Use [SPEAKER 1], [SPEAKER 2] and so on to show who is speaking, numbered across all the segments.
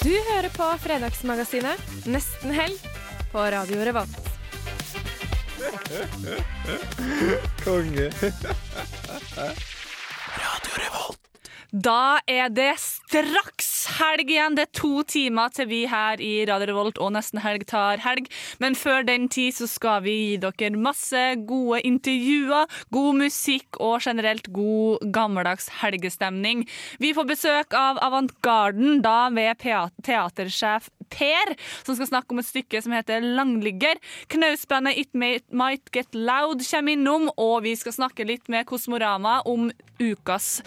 [SPEAKER 1] Du hører på Fredagsmagasinet Nesten helg på Radio Revolt.
[SPEAKER 2] Konge. Radio Revolt.
[SPEAKER 3] Da er det straks helg igjen. Det er to timer til vi her i Radio Revolt og Nesten Helg tar helg. Men før den tid så skal vi gi dere masse gode intervjuer, god musikk og generelt god gammeldags helgestemning. Vi får besøk av Avantgarden, da ved teatersjef Per, som skal snakke om et stykke som heter Langligger. Knausbandet It Might Get Loud kommer innom, og vi skal snakke litt med Kosmorama om ukas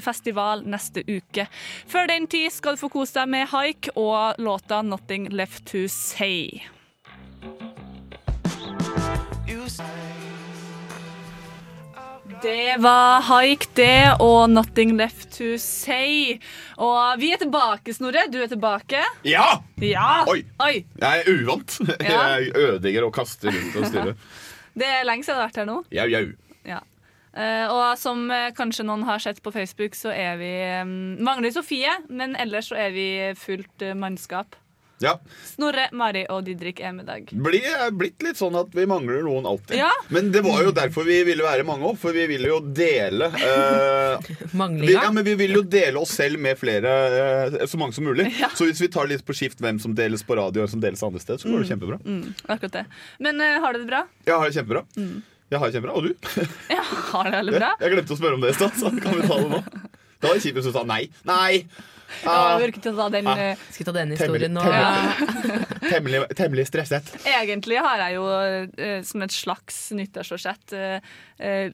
[SPEAKER 3] festival neste uke. Før den tid skal du få kose deg med haik og låta 'Nothing Left To Say'. Det var haik, det, og 'Nothing Left To Say'. Og vi er tilbake, Snorre. Du er tilbake.
[SPEAKER 4] Ja!
[SPEAKER 3] Ja!
[SPEAKER 4] Oi.
[SPEAKER 3] Oi.
[SPEAKER 4] Jeg er uvant.
[SPEAKER 3] Ja.
[SPEAKER 4] Jeg ødelegger og kaster rundt og styrer.
[SPEAKER 3] Det er lenge siden du har vært her nå.
[SPEAKER 4] Jau, jau.
[SPEAKER 3] Eh, og som eh, kanskje noen har sett på Facebook, så er vi um, Mangler Sofie, men ellers så er vi fullt eh, mannskap.
[SPEAKER 4] Ja.
[SPEAKER 3] Snorre, Mari og Didrik er med i dag.
[SPEAKER 4] Blir er blitt litt sånn at vi mangler noen alltid.
[SPEAKER 3] Ja.
[SPEAKER 4] Men det var jo derfor vi ville være mange òg, for vi ville jo dele eh, vi, ja, men vi vil jo dele oss selv med flere, eh, så mange som mulig.
[SPEAKER 3] Ja.
[SPEAKER 4] Så hvis vi tar litt på skift hvem som deles på radio og hvem som deles andre steder, så går det kjempebra.
[SPEAKER 3] Mm, akkurat det. Men eh, har du det bra?
[SPEAKER 4] Ja, har det kjempebra. Jeg har det kjempebra. Og du?
[SPEAKER 3] Jeg har det veldig bra?
[SPEAKER 4] Jeg glemte å spørre om det i stad, så kan vi ta det nå. Det var kjipt hvis du sa nei. Nei!
[SPEAKER 3] Ja,
[SPEAKER 4] Ah,
[SPEAKER 3] vi orker ikke å ta den
[SPEAKER 4] Ah.
[SPEAKER 5] Skal vi ta den
[SPEAKER 4] Temmelig-
[SPEAKER 5] historien nå?
[SPEAKER 4] temmelig- temmelig, temmelig stresset.
[SPEAKER 3] Egentlig har jeg jo eh, som et slags nyttårsforsett eh, eh,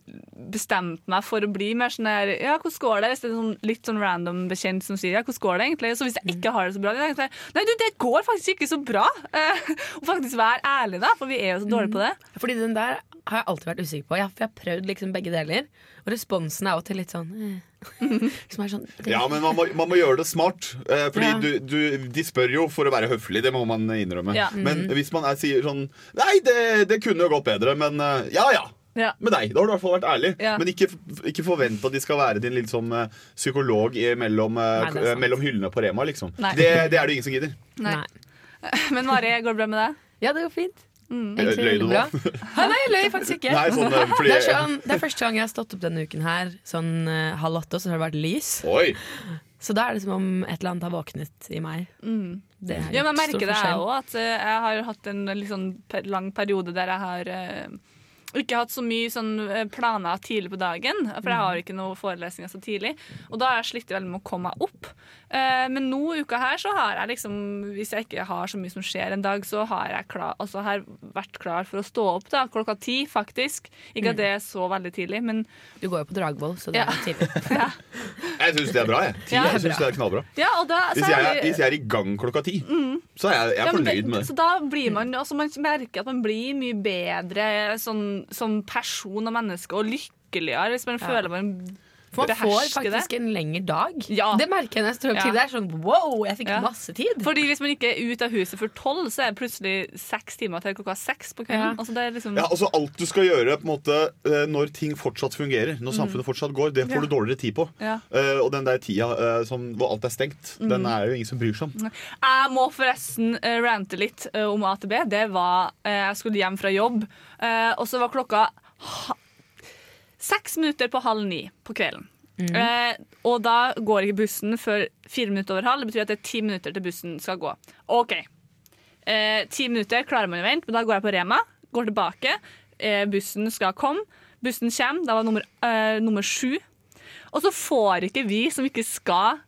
[SPEAKER 3] bestemt meg for å bli mer sånn her Ja, hvordan går det? Hvis det er sånn, litt sånn random bekjent som sier ja, hvordan går det egentlig? Så hvis jeg ikke har det så bra, tenker jeg, nei du, det går faktisk ikke så bra. Eh, og faktisk vær ærlig, da, for vi er jo så dårlige på det.
[SPEAKER 5] Fordi den der har jeg alltid vært usikker på. Jeg, for jeg har prøvd liksom begge deler. Og responsen er alltid litt sånn eh. Som er sånn
[SPEAKER 4] Ja, men man må, man må gjøre det smart. Eh, fordi
[SPEAKER 5] Ja.
[SPEAKER 4] du, du, de spør jo for å være høflig, det må man innrømme.
[SPEAKER 3] Ja.
[SPEAKER 4] Men hvis man er, sier sånn Nei, det, det kunne jo gått bedre, men eh, ja ja.
[SPEAKER 3] Ja.
[SPEAKER 4] Med deg. Da har du i hvert fall vært ærlig.
[SPEAKER 3] Ja.
[SPEAKER 4] Men ikke, ikke forvent at de skal være din lille sånn eh, psykolog i, mellom, eh,
[SPEAKER 5] Nei,
[SPEAKER 4] mellom hyllene på Rema, liksom. Det, det er det ingen som gidder.
[SPEAKER 3] Nei.
[SPEAKER 5] Nei.
[SPEAKER 3] Men Mari, går det bra med deg?
[SPEAKER 5] Ja, det går fint.
[SPEAKER 3] Mm.
[SPEAKER 4] Løy du nå?
[SPEAKER 5] nei, jeg løy faktisk ikke.
[SPEAKER 4] Nei, sånn, eh, fordi,
[SPEAKER 5] Det er, sånn, det er første gang jeg har stått opp denne uken her sånn uh, halv åtte, og så har det vært lys.
[SPEAKER 4] Oi!
[SPEAKER 5] Så da er det som om et eller annet har våknet i meg.
[SPEAKER 3] Mm.
[SPEAKER 5] Det er
[SPEAKER 3] Ja, men jeg merker det, jeg òg. At uh, jeg har hatt en litt sånn per- lang periode der jeg har eh, ikke hatt så mye sånn eh, planer tidlig på dagen. For jeg har ikke noen forelesninger så tidlig. Og da har jeg slitt veldig med å komme meg opp. Eh, men nå uka her så har jeg liksom Hvis jeg ikke har så mye som skjer en dag, så har jeg klar, altså har vært klar for å stå opp da, klokka ti, faktisk. Ikke at det er så veldig tidlig, men
[SPEAKER 5] Du går jo på Dragvoll, så det
[SPEAKER 3] Ja.
[SPEAKER 5] er tidlig.
[SPEAKER 4] Jeg syns det er bra, jeg. Ti,
[SPEAKER 3] Ja.
[SPEAKER 4] jeg synes det er knallbra.
[SPEAKER 3] Ja, og da
[SPEAKER 4] Hvis jeg,
[SPEAKER 3] er
[SPEAKER 4] hvis jeg er i gang klokka ti, så er jeg, jeg er
[SPEAKER 3] men
[SPEAKER 4] fornøyd med det.
[SPEAKER 3] Så da blir man, altså man merker at man blir mye bedre sånn, som person og menneske, og lykkeligere hvis man
[SPEAKER 5] Ja.
[SPEAKER 3] føler man
[SPEAKER 5] For man får
[SPEAKER 3] faktisk
[SPEAKER 5] faktisk en lengre dag.
[SPEAKER 3] Ja.
[SPEAKER 5] Det merker jeg når jeg står opp
[SPEAKER 3] Ja.
[SPEAKER 5] tidlig. Det er sånn wow, jeg fikk
[SPEAKER 3] Ja.
[SPEAKER 5] masse tid.
[SPEAKER 3] Fordi hvis man ikke er ute av huset før tolv, så er det plutselig seks timer til klokka seks på kvelden.
[SPEAKER 5] Ja.
[SPEAKER 3] Altså det er liksom,
[SPEAKER 4] Ja, altså Alt du skal gjøre på en måte eh, når ting fortsatt fungerer, når samfunnet fortsatt går, det får
[SPEAKER 3] Mm. Ja.
[SPEAKER 4] du dårligere tid på.
[SPEAKER 3] Ja.
[SPEAKER 4] Eh, og den der tida uh, som, hvor alt er stengt,
[SPEAKER 3] Mm.
[SPEAKER 4] den er jo ingen som bryr seg om.
[SPEAKER 3] Jeg må forresten uh, rante litt om AtB. Det var Jeg skulle hjem fra jobb, eh, og så var klokka ha seks minutter på halv ni på kvelden. Eh, og da går ikke bussen før fire minutter over halv. Det betyr at det er ti minutter til bussen skal gå. OK. Eh, Ti minutter klarer man å vente, men da går jeg på Rema, går tilbake. Eh, bussen skal komme. Bussen kommer. Da var nummer, eh, nummer sju. Og så får ikke vi som ikke skal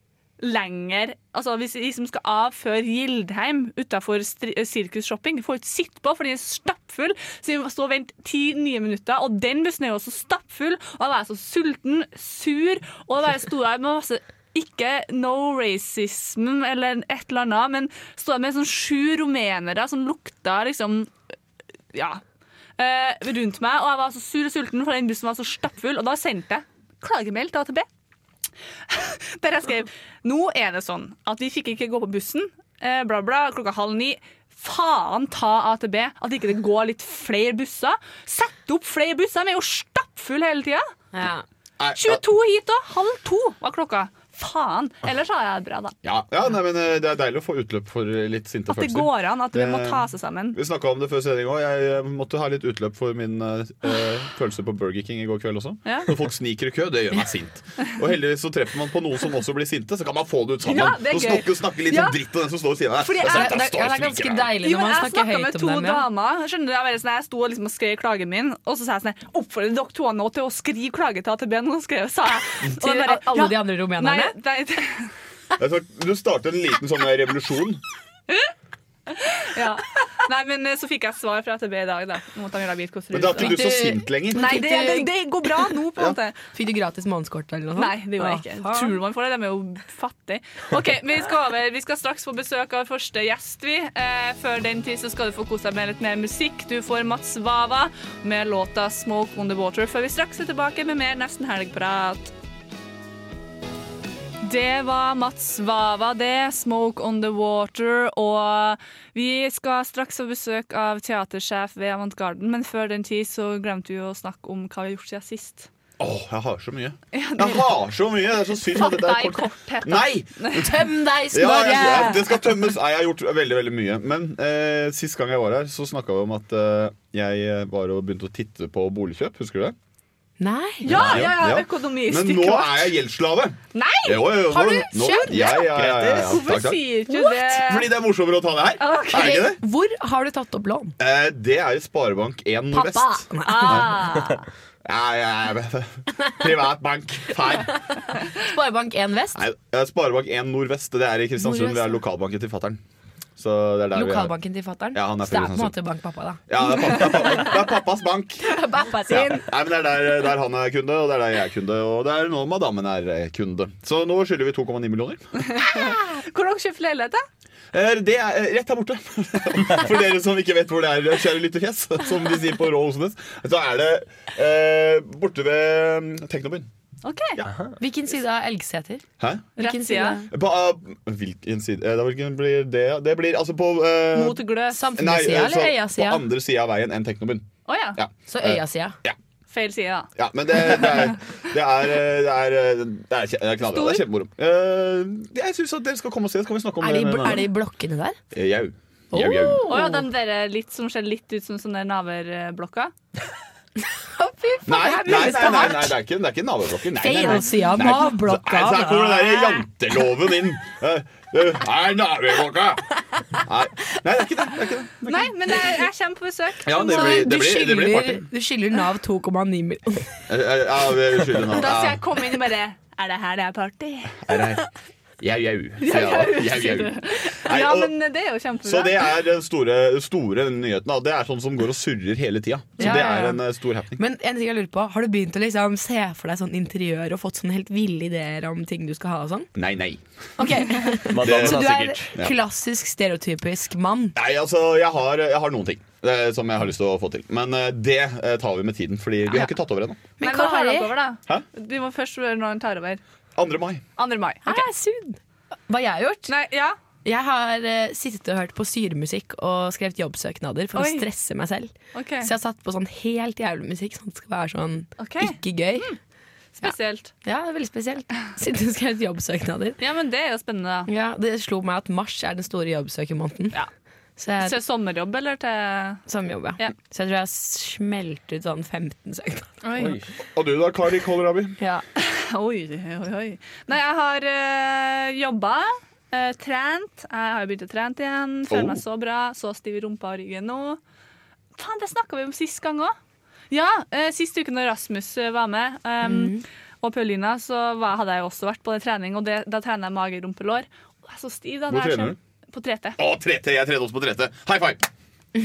[SPEAKER 3] lenger Altså hvis de som skal av før Gildheim utafor Sirkus Shopping, får ikke sitte på, for den er stappfull. Så vi må stå og vente ti nye minutter, og den bussen er jo også stappfull. Og da var jeg så sulten, sur, og da bare sto jeg med masse ikke no racism eller et eller annet, men sto der med sånn sju rumenere som lukta liksom Ja. eh, rundt meg, og jeg var så sur og sulten, for den bussen var så stappfull, og da sendte jeg klagemail til AtB. Der jeg skrev Nå er det sånn at vi fikk ikke gå på bussen, eh, bla, bla, klokka halv ni. Faen ta AtB, at ikke det går litt flere busser. Sett opp flere busser, vi er jo stappfulle hele tida.
[SPEAKER 5] Ja.
[SPEAKER 3] 22 hit og Halv to var klokka. Faen. Ellers har jeg det bra, da.
[SPEAKER 4] Ja, ja nei, men eh, Det er deilig å få utløp for litt sinte følelser.
[SPEAKER 3] At det
[SPEAKER 4] følelser.
[SPEAKER 3] går an, at vi
[SPEAKER 4] Det-
[SPEAKER 3] må ta seg sammen.
[SPEAKER 4] Vi snakka om det før sending òg. Jeg eh, måtte ha litt utløp for min eh, eh, følelse på Burger King i går kveld også.
[SPEAKER 3] Ja.
[SPEAKER 4] Når folk sniker i kø, det gjør meg sint. Og heldigvis så treffer man på noen som også blir sinte, så kan man få det ut sammen.
[SPEAKER 3] Ja, det er gøy.
[SPEAKER 4] snakke, snakke litt
[SPEAKER 3] Ja.
[SPEAKER 4] dritt om den som står ved siden av deg.
[SPEAKER 3] Jeg-
[SPEAKER 5] Det, er, det er ganske deilig når man
[SPEAKER 3] jeg
[SPEAKER 5] snakker
[SPEAKER 3] snakka med
[SPEAKER 5] høyt
[SPEAKER 3] to
[SPEAKER 5] om dem. Ja.
[SPEAKER 3] damer. Skjønner du, jeg, sånn, jeg sto liksom og skrev klagen min, og så sa jeg sånn Oppfordrer dere to nå til å skrive klage til AtB? Nå skrev, sa jeg. Og
[SPEAKER 5] Til
[SPEAKER 3] bare,
[SPEAKER 5] alle
[SPEAKER 3] ja.
[SPEAKER 5] de andre rumenerne.
[SPEAKER 3] Nei,
[SPEAKER 4] det... Du starter en liten sånn revolusjon.
[SPEAKER 3] ja. nei, men eh, så fikk jeg svar fra AtB i dag, da.
[SPEAKER 4] Men da er ikke du så sint lenger.
[SPEAKER 3] Nei, det, det, det går bra nå, på en måte.
[SPEAKER 5] Fikk du gratis månedskort eller noe sånt?
[SPEAKER 3] Nei, det gjorde jeg ikke. Tror man får det? De er jo fattige. Ok, Vi skal over. Vi skal straks få besøk av første gjest. vi. Eh, før den tid så skal du få kose deg med litt mer musikk. Du får Mats Vava med låta 'Smoke On The Water', før vi straks er tilbake med mer Nesten Helg-prat. Det var Mats Vava, det. 'Smoke On The Water'. Og vi skal straks få besøk av teatersjef ved Avantgarden, men før den tid så glemte vi å snakke om hva vi har gjort siden sist.
[SPEAKER 4] Åh, jeg har så mye. Jeg har så mye! Det er så synd at dette er
[SPEAKER 3] i
[SPEAKER 4] kort.
[SPEAKER 3] korthet.
[SPEAKER 4] Nei!
[SPEAKER 5] Tøm deg, Snorre!
[SPEAKER 4] Ja, jeg, det skal tømmes. Nei, jeg har gjort veldig veldig mye. Men eh, sist gang jeg var her, så snakka vi om at eh, jeg var og begynte å titte på boligkjøp. Husker du det?
[SPEAKER 5] Nei.
[SPEAKER 3] Ja, ja, ja,
[SPEAKER 4] Ja.
[SPEAKER 3] økonomi
[SPEAKER 4] Men nå er jeg gjeldsslave.
[SPEAKER 3] Nei!
[SPEAKER 4] Jo, jo, jo,
[SPEAKER 5] Har du
[SPEAKER 4] nå-
[SPEAKER 5] kjøpt?
[SPEAKER 4] Ja, ja, ja, ja, ja.
[SPEAKER 3] Hvorfor sier du ikke det?
[SPEAKER 4] Fordi det er morsommere å ta det her.
[SPEAKER 3] Okay.
[SPEAKER 4] Er ikke det?
[SPEAKER 5] Hvor har du tatt opp lån?
[SPEAKER 4] Eh, det er i Sparebank1 Nordvest.
[SPEAKER 3] Ah,
[SPEAKER 4] Ja, ja, ja. Privat bank. Feil.
[SPEAKER 5] Sparebank1 Vest?
[SPEAKER 4] Nei, eh, Sparebank1 Nordvest. Det er i Kristiansund.
[SPEAKER 5] Nordvest,
[SPEAKER 4] Det er lokalbanken til fatter'n. Vi.
[SPEAKER 5] Lokalbanken til fatter'n?
[SPEAKER 4] Ja,
[SPEAKER 5] Så det er på en måte bankpappa, da.
[SPEAKER 4] Ja, det er, pappa, det, er pappa, det er pappas bank.
[SPEAKER 5] Pappa
[SPEAKER 4] Ja. Nei, men Det er der, der han er kunde, og det er der jeg er kunde, og det er nå madammen er eh, kunde. Så nå skylder vi 2,9 millioner.
[SPEAKER 3] Hvor dere kjøpt leilighet? da?
[SPEAKER 4] Eh, Det er eh, rett her borte. For dere som ikke vet hvor det er, kjære lyttefjes, som de sier på Rå Osenes, så er det eh, borte ved mm, Teknobyen.
[SPEAKER 3] Ok,
[SPEAKER 5] Hvilken side av Elgseter?
[SPEAKER 4] Hæ?
[SPEAKER 5] Hvilken
[SPEAKER 3] side.
[SPEAKER 4] På, uh, hvilken side eh, da, Hvilken blir det? Det blir altså på uh,
[SPEAKER 3] Mot gløs. Å
[SPEAKER 5] Samfunnssida
[SPEAKER 4] eh,
[SPEAKER 5] eller øyasida?
[SPEAKER 4] På andre sida av veien enn Teknobyen.
[SPEAKER 3] ja.
[SPEAKER 4] Ja.
[SPEAKER 5] Så øyasida.
[SPEAKER 3] Feil side, da.
[SPEAKER 4] Ja, men det, det er Det er, eh, det er, eh, det er, er knallbra. Det er kjempemoro. Uh, jeg syns dere skal komme og se. Så kan vi snakke om
[SPEAKER 5] Er de,
[SPEAKER 4] det.
[SPEAKER 5] er de blokkene der?
[SPEAKER 4] Eh, Jau. Jau, jau.
[SPEAKER 3] Oh, ja, den der litt, som ser litt ut som sånne naverblokker?
[SPEAKER 5] Fy faen,
[SPEAKER 4] Nei, nei, nei, nei,
[SPEAKER 5] det
[SPEAKER 4] det er ikke, det er ikke nei.
[SPEAKER 5] Feilsida av
[SPEAKER 4] naboblokka. så her kommer den der janteloven inn. Eh, eh, Nei, naveblokka! Nei, det er ikke det. det, er ikke det.
[SPEAKER 3] Nei, men jeg, kommer på besøk.
[SPEAKER 4] Ja, det blir,
[SPEAKER 5] du
[SPEAKER 4] det blir, det blir party.
[SPEAKER 5] du skylder Nav 2,9 millioner.
[SPEAKER 4] Eh, Ja, vi skylder Nav.
[SPEAKER 3] Da skal jeg komme inn og bare Er det her det er party?
[SPEAKER 4] Er det- Jau, jau.
[SPEAKER 3] Ja, men det er jo kjempebra.
[SPEAKER 4] Så det er den store, store nyheten. da. Det er sånn som går og surrer hele tida. Så
[SPEAKER 5] Ja,
[SPEAKER 4] det er en eh, stor happening.
[SPEAKER 5] Men en ting jeg lurer på Har du begynt å liksom se for deg sånn interiør og fått sånne helt ville ideer om ting du skal ha og sånn?
[SPEAKER 4] Nei, nei.
[SPEAKER 5] Okay.
[SPEAKER 4] Det-
[SPEAKER 5] Så du er klassisk stereotypisk mann?
[SPEAKER 4] Nei, altså, jeg har, jeg har noen ting eh, som jeg har lyst til å få til. Men eh, det tar vi med tiden, Fordi vi har ikke tatt over ennå.
[SPEAKER 3] Men
[SPEAKER 5] Men
[SPEAKER 3] hva
[SPEAKER 5] har
[SPEAKER 3] dere over, da?
[SPEAKER 4] Hæ?
[SPEAKER 3] Du må først gjøre når han tar over.
[SPEAKER 4] 2. mai.
[SPEAKER 3] 2. mai.
[SPEAKER 5] Hæ, sunn. Hva jeg har gjort?
[SPEAKER 3] Nei, ja.
[SPEAKER 5] Jeg har eh, sittet og hørt på syremusikk og skrevet jobbsøknader for
[SPEAKER 3] Oi.
[SPEAKER 5] å stresse meg selv.
[SPEAKER 3] Okay.
[SPEAKER 5] Så jeg har satt på sånn helt jævlig musikk, sånn at det skal være sånn
[SPEAKER 3] okay.
[SPEAKER 5] ikke gøy.
[SPEAKER 3] Spesielt.
[SPEAKER 5] Ja, det er veldig spesielt. Sittet og skrevet jobbsøknader.
[SPEAKER 3] Ja, men det er jo spennende. da.
[SPEAKER 5] Ja, Det slo meg at mars er den store jobbsøkermåneden.
[SPEAKER 3] Ja.
[SPEAKER 5] Så jeg,
[SPEAKER 3] Til sommerjobb eller til
[SPEAKER 5] Sommerjobb, ja.
[SPEAKER 3] Ja.
[SPEAKER 5] Så jeg tror jeg har smelt ut sånn 15 søknader.
[SPEAKER 3] Oi.
[SPEAKER 4] Og du da, Kari Kålrabi?
[SPEAKER 5] Ja.
[SPEAKER 3] Oi, oi, oi. Nei, jeg har øh, jobba. eh, trent. Jeg har jo begynt å trene igjen. Føler
[SPEAKER 4] Oh.
[SPEAKER 3] meg så bra. Så stiv i rumpa og ryggen nå. Faen, det snakka vi om sist gang òg. Ja, uh, sist uke når Rasmus eh, var med, um, og Paulina, så var, hadde jeg jo også vært på det trening, og det, da trener jeg mage, rumpe, lår. Og jeg er så stiv, da.
[SPEAKER 4] Hvor
[SPEAKER 3] er
[SPEAKER 4] trener
[SPEAKER 3] så- På 3T.
[SPEAKER 4] Å, 3T! Jeg trente også på 3T. High five!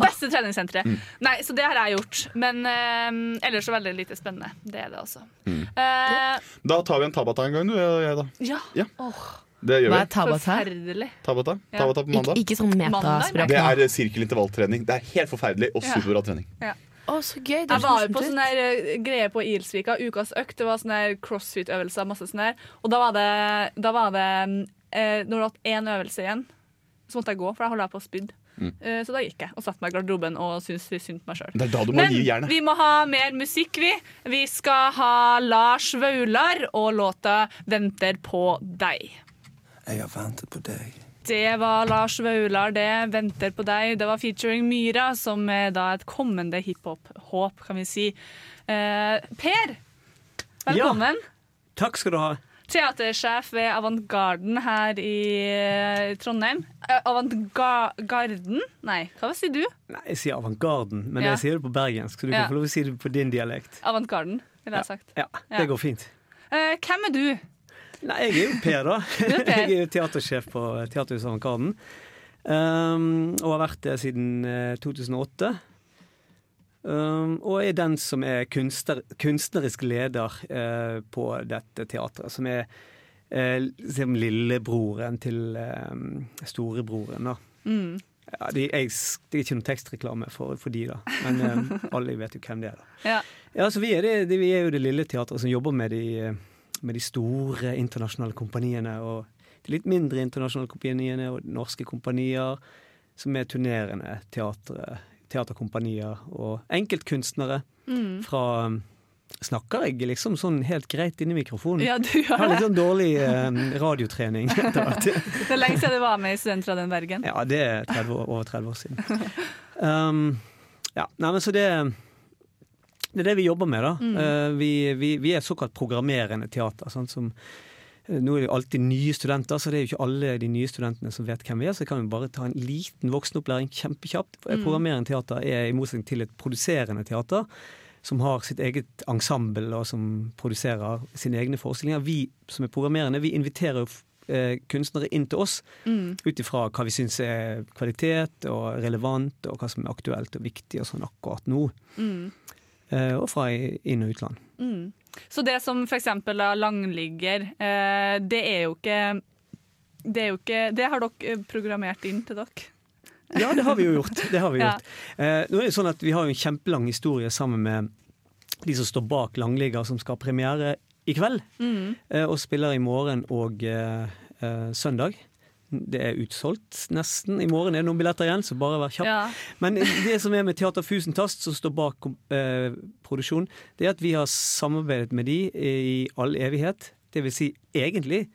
[SPEAKER 3] Beste treningssenteret.
[SPEAKER 4] Mm.
[SPEAKER 3] Nei, så det har jeg gjort. Men eh, ellers så veldig lite spennende. Det er det også.
[SPEAKER 4] Mm.
[SPEAKER 3] Eh,
[SPEAKER 4] Da tar vi en Tabata en gang, du og jeg, da.
[SPEAKER 3] ja.
[SPEAKER 4] Ja.
[SPEAKER 3] Oh.
[SPEAKER 4] Det gjør
[SPEAKER 5] Hva
[SPEAKER 4] vi.
[SPEAKER 5] er Tabata?
[SPEAKER 3] forferdelig.
[SPEAKER 4] Tabata,
[SPEAKER 3] Ja.
[SPEAKER 4] Tabata på
[SPEAKER 5] Ikke,
[SPEAKER 4] mandag.
[SPEAKER 5] ikke sånn metaspråk
[SPEAKER 4] Det er sirkelintervalltrening. Det er helt forferdelig og superbra trening.
[SPEAKER 5] Å, så gøy. Det
[SPEAKER 3] Jeg var jo på sånn der eh, greie på Ilsvika, ukas økt. Det var sånne crossfit-øvelser. masse sånn. Og da var det, da var det eh, Når det var én øvelse igjen, så måtte jeg gå, for da holdt jeg på å spydde.
[SPEAKER 4] Mm.
[SPEAKER 3] Eh, så da gikk jeg og satte meg i garderoben og syntes synd på meg sjøl. Men vi må ha mer musikk, vi. Vi skal ha Lars Vaular og låta 'Venter på deg'.
[SPEAKER 6] Jeg har ventet på deg.
[SPEAKER 3] Det var Lars Vaular, det. 'Venter på deg'. Det var featuring Myra, som er da et kommende hiphop-håp, kan vi si. Eh, per, velkommen.
[SPEAKER 7] Takk skal du ha.
[SPEAKER 3] Teatersjef ved Avantgarden her i eh, Trondheim. Eh, Avantgarden? Nei, hva sier du?
[SPEAKER 7] Nei, jeg sier avantgarden, men
[SPEAKER 3] Ja.
[SPEAKER 7] jeg sier det på bergensk, så du
[SPEAKER 3] Ja.
[SPEAKER 7] kan få lov å si det på din dialekt.
[SPEAKER 3] Avantgarden, ville jeg sagt.
[SPEAKER 7] Ja, det går fint.
[SPEAKER 3] Uh, hvem er du?
[SPEAKER 7] Nei, jeg er jo Per, da.
[SPEAKER 3] er Per.
[SPEAKER 7] Jeg er jo teatersjef på Teaterhuset Avantgarden. Um, og har vært det siden eh, 2008. Um, og er den som er kunstner, kunstnerisk leder eh, på dette teatret. Som er som lillebroren til eh, storebroren, da.
[SPEAKER 3] Mm.
[SPEAKER 7] Ja, de, jeg, det er ikke noen tekstreklame for, for de, da. Men eh, alle vet jo hvem det er. da.
[SPEAKER 3] Ja.
[SPEAKER 7] Ja, så vi er, det, vi er jo det lille teatret som jobber med de, med de store internasjonale kompaniene. Og de litt mindre internasjonale kompaniene og norske kompanier som er turnerende teatre, teaterkompanier og enkeltkunstnere
[SPEAKER 3] Mm.
[SPEAKER 7] fra um, Snakker jeg liksom sånn helt greit inn i mikrofonen?
[SPEAKER 3] ja, du
[SPEAKER 7] Jeg
[SPEAKER 3] det.
[SPEAKER 7] har litt sånn dårlig eh, radiotrening.
[SPEAKER 3] Det er lenge siden du var med i Studentradioen Bergen.
[SPEAKER 7] Ja, det er 30 år, over 30 år siden. Um, ja, nei, men så det det er det vi jobber med, da.
[SPEAKER 3] Mm.
[SPEAKER 7] Uh, vi, vi, vi er såkalt programmerende teater. Sånn som, nå er det jo alltid nye studenter, så det er jo ikke alle de nye studentene som vet hvem vi er. Så kan vi bare ta en liten voksenopplæring kjempekjapt.
[SPEAKER 3] Mm.
[SPEAKER 7] Programmerende teater er i motsetning til et produserende teater, som har sitt eget ensemble og som produserer sine egne forestillinger. Vi som er programmerende, vi inviterer jo eh, kunstnere inn til oss
[SPEAKER 3] Mm.
[SPEAKER 7] ut ifra hva vi syns er kvalitet og relevant, og hva som er aktuelt og viktig og sånn akkurat nå.
[SPEAKER 3] Mm.
[SPEAKER 7] Eh, og fra inn- og utland.
[SPEAKER 3] Mm. Så det som da langligger, eh, det er jo ikke det, er jo ikke, det har dere eh, programmert inn til dere.
[SPEAKER 7] Ja, det har vi jo gjort. Det har vi gjort. Ja. nå er det sånn at Vi har en kjempelang historie sammen med de som står bak Langligger, som skal ha premiere i kveld.
[SPEAKER 3] Mm.
[SPEAKER 7] eh, og spiller i morgen og uh, eh, søndag. Det er utsolgt nesten. I morgen er det noen billetter igjen, så bare vær kjapp.
[SPEAKER 3] Ja.
[SPEAKER 7] Men det som er med Teater Fusentast, som står bak eh, produksjonen, det er at vi har samarbeidet med de i all evighet. Det vil si, egentlig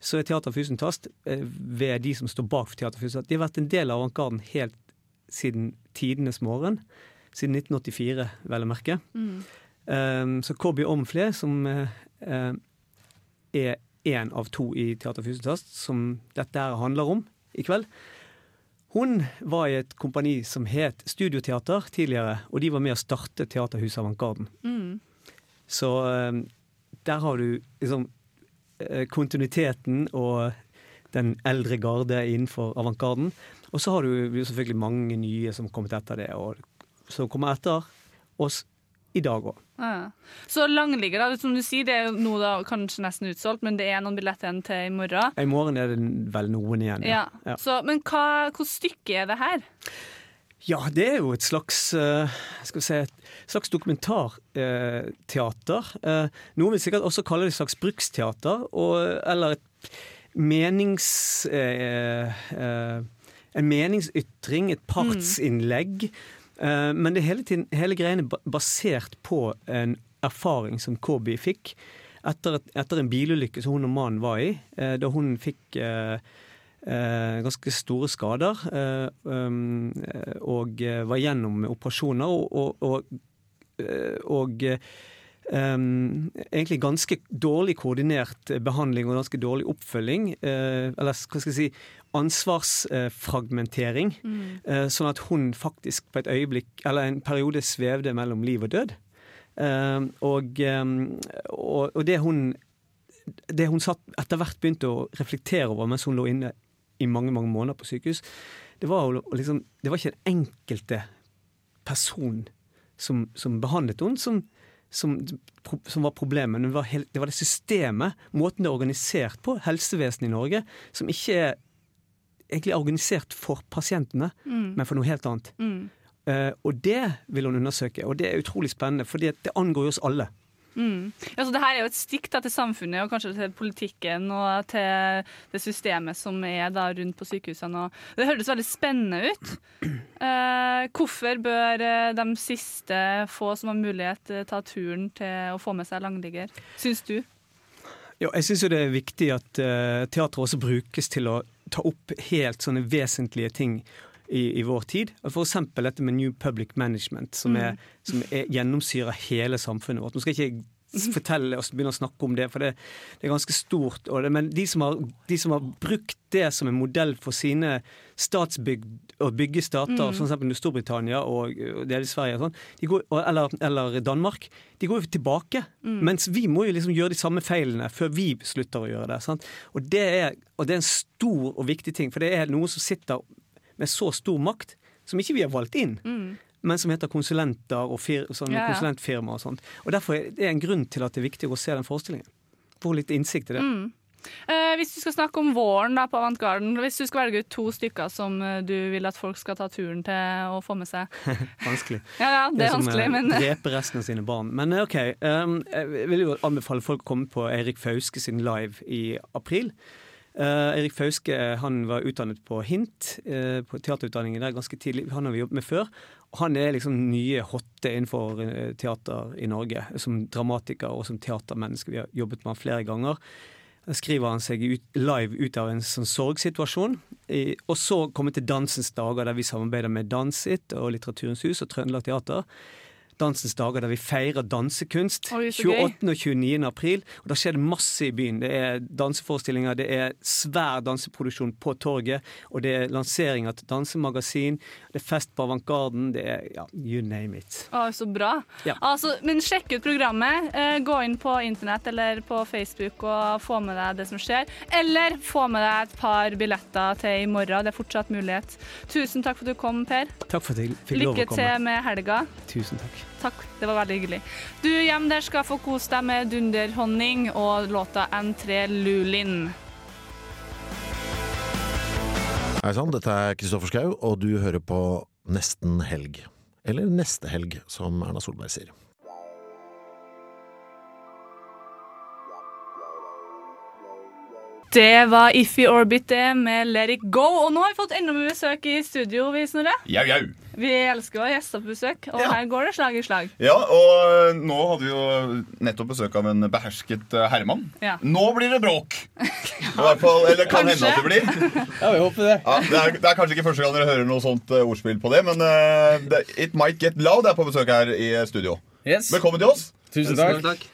[SPEAKER 7] så er Teater Fusentast eh, ved de som står bak Teater Fusentast. De har vært en del av avantgarden helt siden tidenes morgen. Siden 1984, vel å merke.
[SPEAKER 3] Mm.
[SPEAKER 7] Um, så Kobby Omfle, som eh, er én av to i Teater Fusentast, som dette her handler om i kveld, hun var i et kompani som het Studioteater tidligere, og de var med å starte Teaterhuset Avantgarden.
[SPEAKER 3] Mm.
[SPEAKER 7] Så eh, der har du liksom eh, kontinuiteten og den eldre garde innenfor avantgarden. Og så har du selvfølgelig mange nye som har kommet etter det, og som kommer etter oss i dag òg.
[SPEAKER 3] Ja. Så langligger, da, som du sier, det er nå da kanskje nesten utsolgt, men det er noen billetter igjen til i morgen.
[SPEAKER 7] I morgen er det vel noen igjen.
[SPEAKER 3] Ja.
[SPEAKER 7] Ja.
[SPEAKER 3] Så, men hva, hvilket stykke er det her?
[SPEAKER 7] Ja, det er jo et slags eh, skal vi si, et slags dokumentarteater. Uh, noen vil sikkert også kalle det et slags bruksteater, og, eller et menings... eh, eh, en meningsytring, et partsinnlegg. Eh, men det hele, tiden, hele greiene basert på en erfaring som Kobi fikk etter, etter en bilulykke som hun og mannen var i, eh, da hun fikk eh, eh, ganske store skader eh, um, eh, og eh, var gjennom operasjoner og, og, og, eh, og eh, um, egentlig ganske dårlig koordinert behandling og ganske dårlig oppfølging. Uh, eller hva skal jeg si ansvarsfragmentering. eh, sånn at hun faktisk på et øyeblikk, eller en periode, svevde mellom liv og død. Eh, og, um, og, og det hun det hun satt, etter hvert begynte å reflektere over mens hun lå inne i mange mange måneder på sykehus, det var, liksom, det var ikke den enkelte person som, som behandlet henne, som, som, som var problemet. Det var, helt, det var det systemet, måten det er organisert på, helsevesenet i Norge, som ikke er egentlig er organisert for pasientene,
[SPEAKER 3] Mm.
[SPEAKER 7] men for noe helt annet.
[SPEAKER 3] Mm.
[SPEAKER 7] Uh, og det vil hun undersøke, og det er utrolig spennende, for det angår jo oss alle.
[SPEAKER 3] Mm. Ja, så det her er jo et stikk da, til samfunnet og kanskje til politikken og til det systemet som er da rundt på sykehusene. Og det høres veldig spennende ut. Eh, hvorfor bør eh, de siste få som har mulighet, eh, ta turen til å få med seg langligger, syns du?
[SPEAKER 7] Ja, jeg syns det er viktig at uh, teatret også brukes til å ta opp helt sånne vesentlige ting i, i vår tid. Eksempel dette med New Public Management, som, er, som er, gjennomsyrer hele samfunnet vårt. Nå skal ikke jeg ikke fortelle oss begynne å snakke om det, for det, det er ganske stort. Og det, men de som, har, de som har brukt det som en modell for sine statsbygg og bygge stater,
[SPEAKER 8] Mm.
[SPEAKER 7] som f.eks. Storbritannia og, og i Sverige, og sånn, de går, eller, eller Danmark, de går jo tilbake.
[SPEAKER 8] Mm.
[SPEAKER 7] Mens vi må jo liksom gjøre de samme feilene før vi slutter å gjøre det. Sant? Og, det er, og det er en stor og viktig ting, for det er noe som sitter med så stor makt, som ikke vi har valgt inn.
[SPEAKER 3] Mm.
[SPEAKER 7] Men som heter konsulenter og fir, sånn,
[SPEAKER 3] Ja, ja.
[SPEAKER 7] konsulentfirma og sånt. Og Derfor er det en grunn til at det er viktig å se den forestillingen. Få litt innsikt i det.
[SPEAKER 3] Mm. Eh, hvis du skal snakke om våren da, på Avantgarden, hvis du skal velge ut to stykker som eh, du vil at folk skal ta turen til å få med seg
[SPEAKER 7] vanskelig.
[SPEAKER 3] Ja, ja, det er
[SPEAKER 7] som,
[SPEAKER 3] vanskelig,
[SPEAKER 7] eh,
[SPEAKER 3] men
[SPEAKER 7] Drepe resten av sine barn. Men eh, OK. Um, jeg vil jo anbefale folk å komme på Eirik Fauske sin live i april. Eh, Erik Fauske han var utdannet på HINT, uh, på teaterutdanningen der ganske tidlig. Han har vi jobbet med før. Han er liksom nye hotte innenfor eh, teater i Norge, som dramatiker og som teatermenneske. Vi har jobbet med han flere ganger. Da skriver han seg ut, live ut av en sånn sorgsituasjon. I, og så komme til Dansens dager, der vi samarbeider med Dansit og Litteraturens hus og Trøndelag Teater. Dansens dager der vi feirer dansekunst.
[SPEAKER 3] Oi,
[SPEAKER 7] 28. og 29. april. Og Da skjer det masse i byen. Det er danseforestillinger, det er svær danseproduksjon på torget, og det er lansering av et dansemagasin, det er fest på Avantgarden, det er ja, you name it.
[SPEAKER 3] Å, så bra.
[SPEAKER 7] Ja.
[SPEAKER 3] Altså, men sjekk ut programmet. Eh, gå inn på internett eller på Facebook og få med deg det som skjer. Eller få med deg et par billetter til i morgen. Det er fortsatt mulighet. Tusen takk for at du kom, Per.
[SPEAKER 7] Takk for at jeg fikk lov
[SPEAKER 3] Lykke
[SPEAKER 7] å komme.
[SPEAKER 3] til med helga.
[SPEAKER 7] Tusen takk.
[SPEAKER 3] Takk, det var veldig hyggelig. Du hjem der skal få kose deg med Dunderhonning og låta N3 Lulin.
[SPEAKER 9] Hei sann, dette er Kristoffer Schau, og du hører på Nesten helg. Eller Neste helg, som Erna Solberg sier.
[SPEAKER 3] Det var Iffy Orbit det med Let It Go. Og nå har vi fått enda mer besøk i studio, vi Snorre.
[SPEAKER 4] Jau, jau.
[SPEAKER 3] Vi elsker å ha gjester på besøk, og her går det slag i slag.
[SPEAKER 4] Ja, og nå hadde vi jo nettopp besøk av en behersket eh, herremann.
[SPEAKER 3] Ja.
[SPEAKER 4] Nå blir det bråk! ja. hvert fall, eller kan
[SPEAKER 3] Kanskje.
[SPEAKER 4] hende at det blir.
[SPEAKER 10] Ja, vi håper det.
[SPEAKER 4] Ja, det, er, det er kanskje ikke første gang dere hører noe sånt eh, ordspill på det, men uh, It Might Get Loud er på besøk her i studio. Velkommen til oss.
[SPEAKER 10] Tusen takk.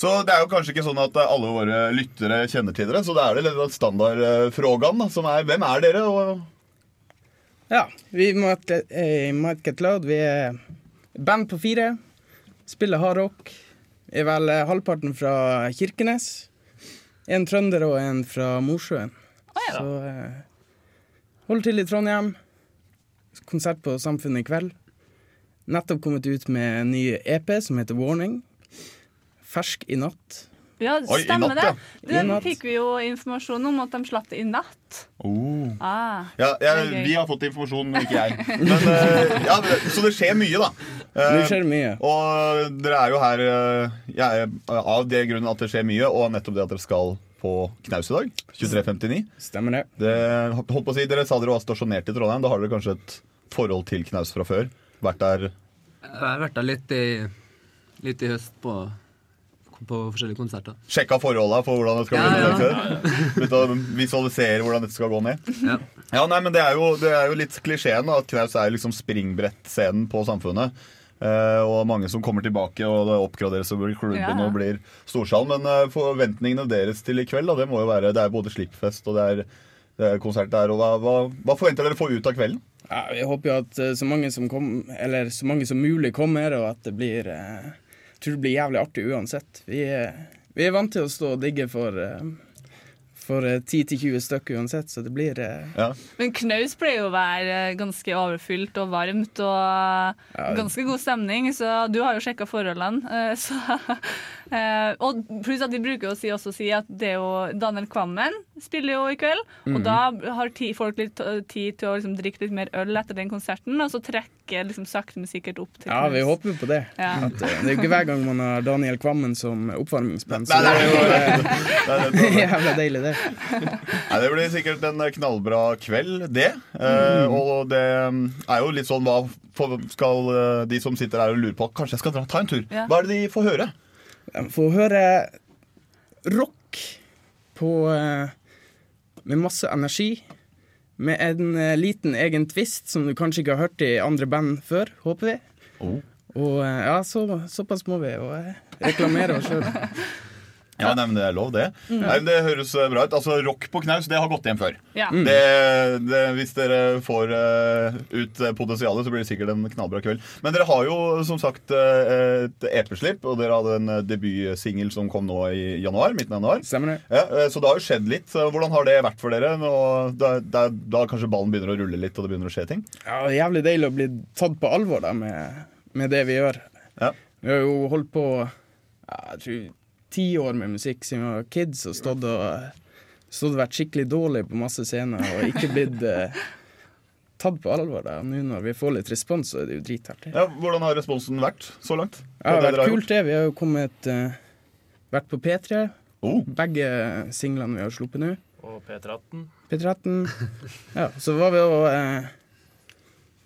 [SPEAKER 4] Så det er jo kanskje ikke sånn at eh, alle våre lyttere kjenner til dere, så det er det litt standardfrågan, som er hvem er dere? og
[SPEAKER 10] Ja, vi get, eh, might get Loud. Vi er band på fire. Spiller hardrock. Er vel eh, halvparten fra Kirkenes. En trønder og en fra Mosjøen. Så eh, holder til i Trondheim. Konsert på Samfunnet i kveld. Nettopp kommet ut med en ny EP som heter Warning. Fersk i natt.
[SPEAKER 3] Ja,
[SPEAKER 10] Oi,
[SPEAKER 3] stemmer
[SPEAKER 10] natt,
[SPEAKER 3] det.
[SPEAKER 10] ja. Den
[SPEAKER 3] fikk vi jo informasjon om at de slapp det i natt.
[SPEAKER 4] Oh.
[SPEAKER 3] Ah,
[SPEAKER 4] Ja, jeg, vi har fått informasjon, men ikke jeg. Men, eh, ja, så det skjer mye, da. Eh,
[SPEAKER 10] Det skjer mye.
[SPEAKER 4] Og dere er jo her eh, er av det grunnen at det skjer mye, og nettopp det at dere skal på knaus i dag. 23.59.
[SPEAKER 10] Stemmer det.
[SPEAKER 4] det holdt på å si, Dere sa dere var stasjonert i Trondheim. Da har dere kanskje et forhold til knaus fra før? Vært der
[SPEAKER 11] Jeg har vært der litt i, litt i høst på, på forskjellige konserter.
[SPEAKER 4] Sjekka forholda for hvordan det skal
[SPEAKER 11] Ja,
[SPEAKER 4] bli?
[SPEAKER 11] ja.
[SPEAKER 4] ja, ja. visualisere hvordan dette skal gå ned?
[SPEAKER 11] Ja.
[SPEAKER 4] Ja, nei, men Det er jo, det er jo litt klisjeen at knaus er liksom springbrettscenen på samfunnet. Uh, og mange som kommer tilbake, og det oppgraderes og blir klubben
[SPEAKER 3] Ja.
[SPEAKER 4] og blir storsal. Men uh, forventningene deres til i kveld, da, det må jo være Det er både slippfest og det er, det er konsert der. Og hva, hva, hva forventer dere å få ut av kvelden?
[SPEAKER 10] Ja, jeg håper jo at eh, så mange som, kom, eller så mange som mulig kommer, og at det blir Jeg tror det blir jævlig artig uansett. Vi, er- vi er vant til å stå og digge for, eh, for eh, 10-20 stykker uansett, så det blir ja.
[SPEAKER 3] Men knaus pleier jo å være eh, ganske overfylt og varmt og ganske god stemning, så du har jo sjekka forholdene. eh, Så, eh, og pluss at vi bruker å si, også si at det er jo Daniel Kvammen spiller jo i kveld, og
[SPEAKER 10] Mhm.
[SPEAKER 3] da har ti, folk litt tid til å liksom drikke litt mer øl etter den konserten, og så trekke liksom sakte, men sikkert opp til
[SPEAKER 10] Ja, vi håper jo på det.
[SPEAKER 3] Ja.
[SPEAKER 10] At, eh, det er jo ikke hver gang man har Daniel Kvammen som oppvarmingsband, så det er jo eh, jævla deilig, det.
[SPEAKER 4] Nei, det blir sikkert en knallbra kveld, det. Uh,
[SPEAKER 10] Mm.
[SPEAKER 4] og det er jo litt sånn hva skal de som sitter her og lurer på Kanskje jeg skal dra, ta en tur.
[SPEAKER 10] Ja.
[SPEAKER 4] Hva er det de får høre?
[SPEAKER 10] Får høre rock på eh, med masse energi. Med en eh, liten egen twist som du kanskje ikke har hørt i andre band før, håper vi. Og eh, ja, så, såpass må vi jo reklamere oss sjøl.
[SPEAKER 4] Ja, nei, men Det er lov, det.
[SPEAKER 10] Mm.
[SPEAKER 4] Nei, men det høres eh, bra ut. Altså, Rock på knaus det har gått hjem før.
[SPEAKER 3] Ja.
[SPEAKER 10] Mm.
[SPEAKER 4] Det, det, hvis dere får uh, ut eh, potensialet, så blir det sikkert en knallbra kveld. Men dere har jo som sagt et EP-slipp, og dere hadde en debutsingel som kom nå i januar. midten av januar.
[SPEAKER 10] Stemmer det.
[SPEAKER 4] Ja, så det har jo skjedd litt. Hvordan har det vært for dere? Nå, da, da, da kanskje ballen begynner å rulle litt, og det begynner å skje ting?
[SPEAKER 10] Ja, det er jævlig deilig å bli tatt på alvor da, med, med det vi gjør. Vi har jo holdt på ja, jeg tror, ti år med musikk siden vi var kids og stått og, stått og vært skikkelig dårlig på masse scener og ikke blitt eh, tatt på alvor. da. Nå når vi får litt respons, så er det jo dritartig.
[SPEAKER 4] Ja, hvordan har responsen vært så langt?
[SPEAKER 10] Ja, det har vært kult, det. Vi har jo kommet eh, vært på P3.
[SPEAKER 4] Oh.
[SPEAKER 10] Begge singlene vi har sluppet nå.
[SPEAKER 8] Og P13.
[SPEAKER 10] P13. Ja, så var vi og eh,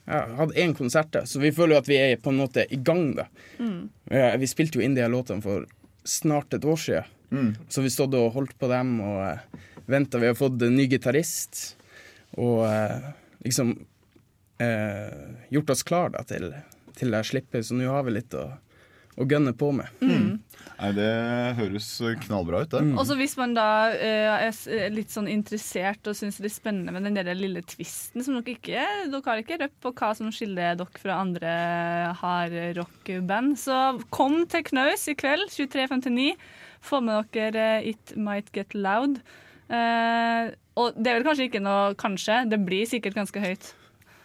[SPEAKER 10] ja, hadde én konsert, da, så vi føler jo at vi er på en måte i gang. da.
[SPEAKER 3] Mm.
[SPEAKER 10] Ja, vi spilte jo inn de her låtene for snart et år siden.
[SPEAKER 4] Mm.
[SPEAKER 10] Så vi stod og holdt på dem og uh, venta. Vi har fått en ny gitarist og uh, liksom uh, gjort oss klar da, til, til det slippet, så nå har vi litt å, å gunne på med.
[SPEAKER 3] Mm.
[SPEAKER 4] Nei, Det høres knallbra ut, det.
[SPEAKER 10] Mm.
[SPEAKER 3] Og så hvis man da uh, er er litt sånn interessert og syns det er spennende med den der lille tvisten som dere ikke Dere har ikke røpt på hva som skiller dere fra andre hardrockband, så kom til Knaus i kveld 23.59. Få med dere eh, It Might Get Loud. Uh, og det er vel kanskje ikke noe kanskje, det blir sikkert ganske høyt.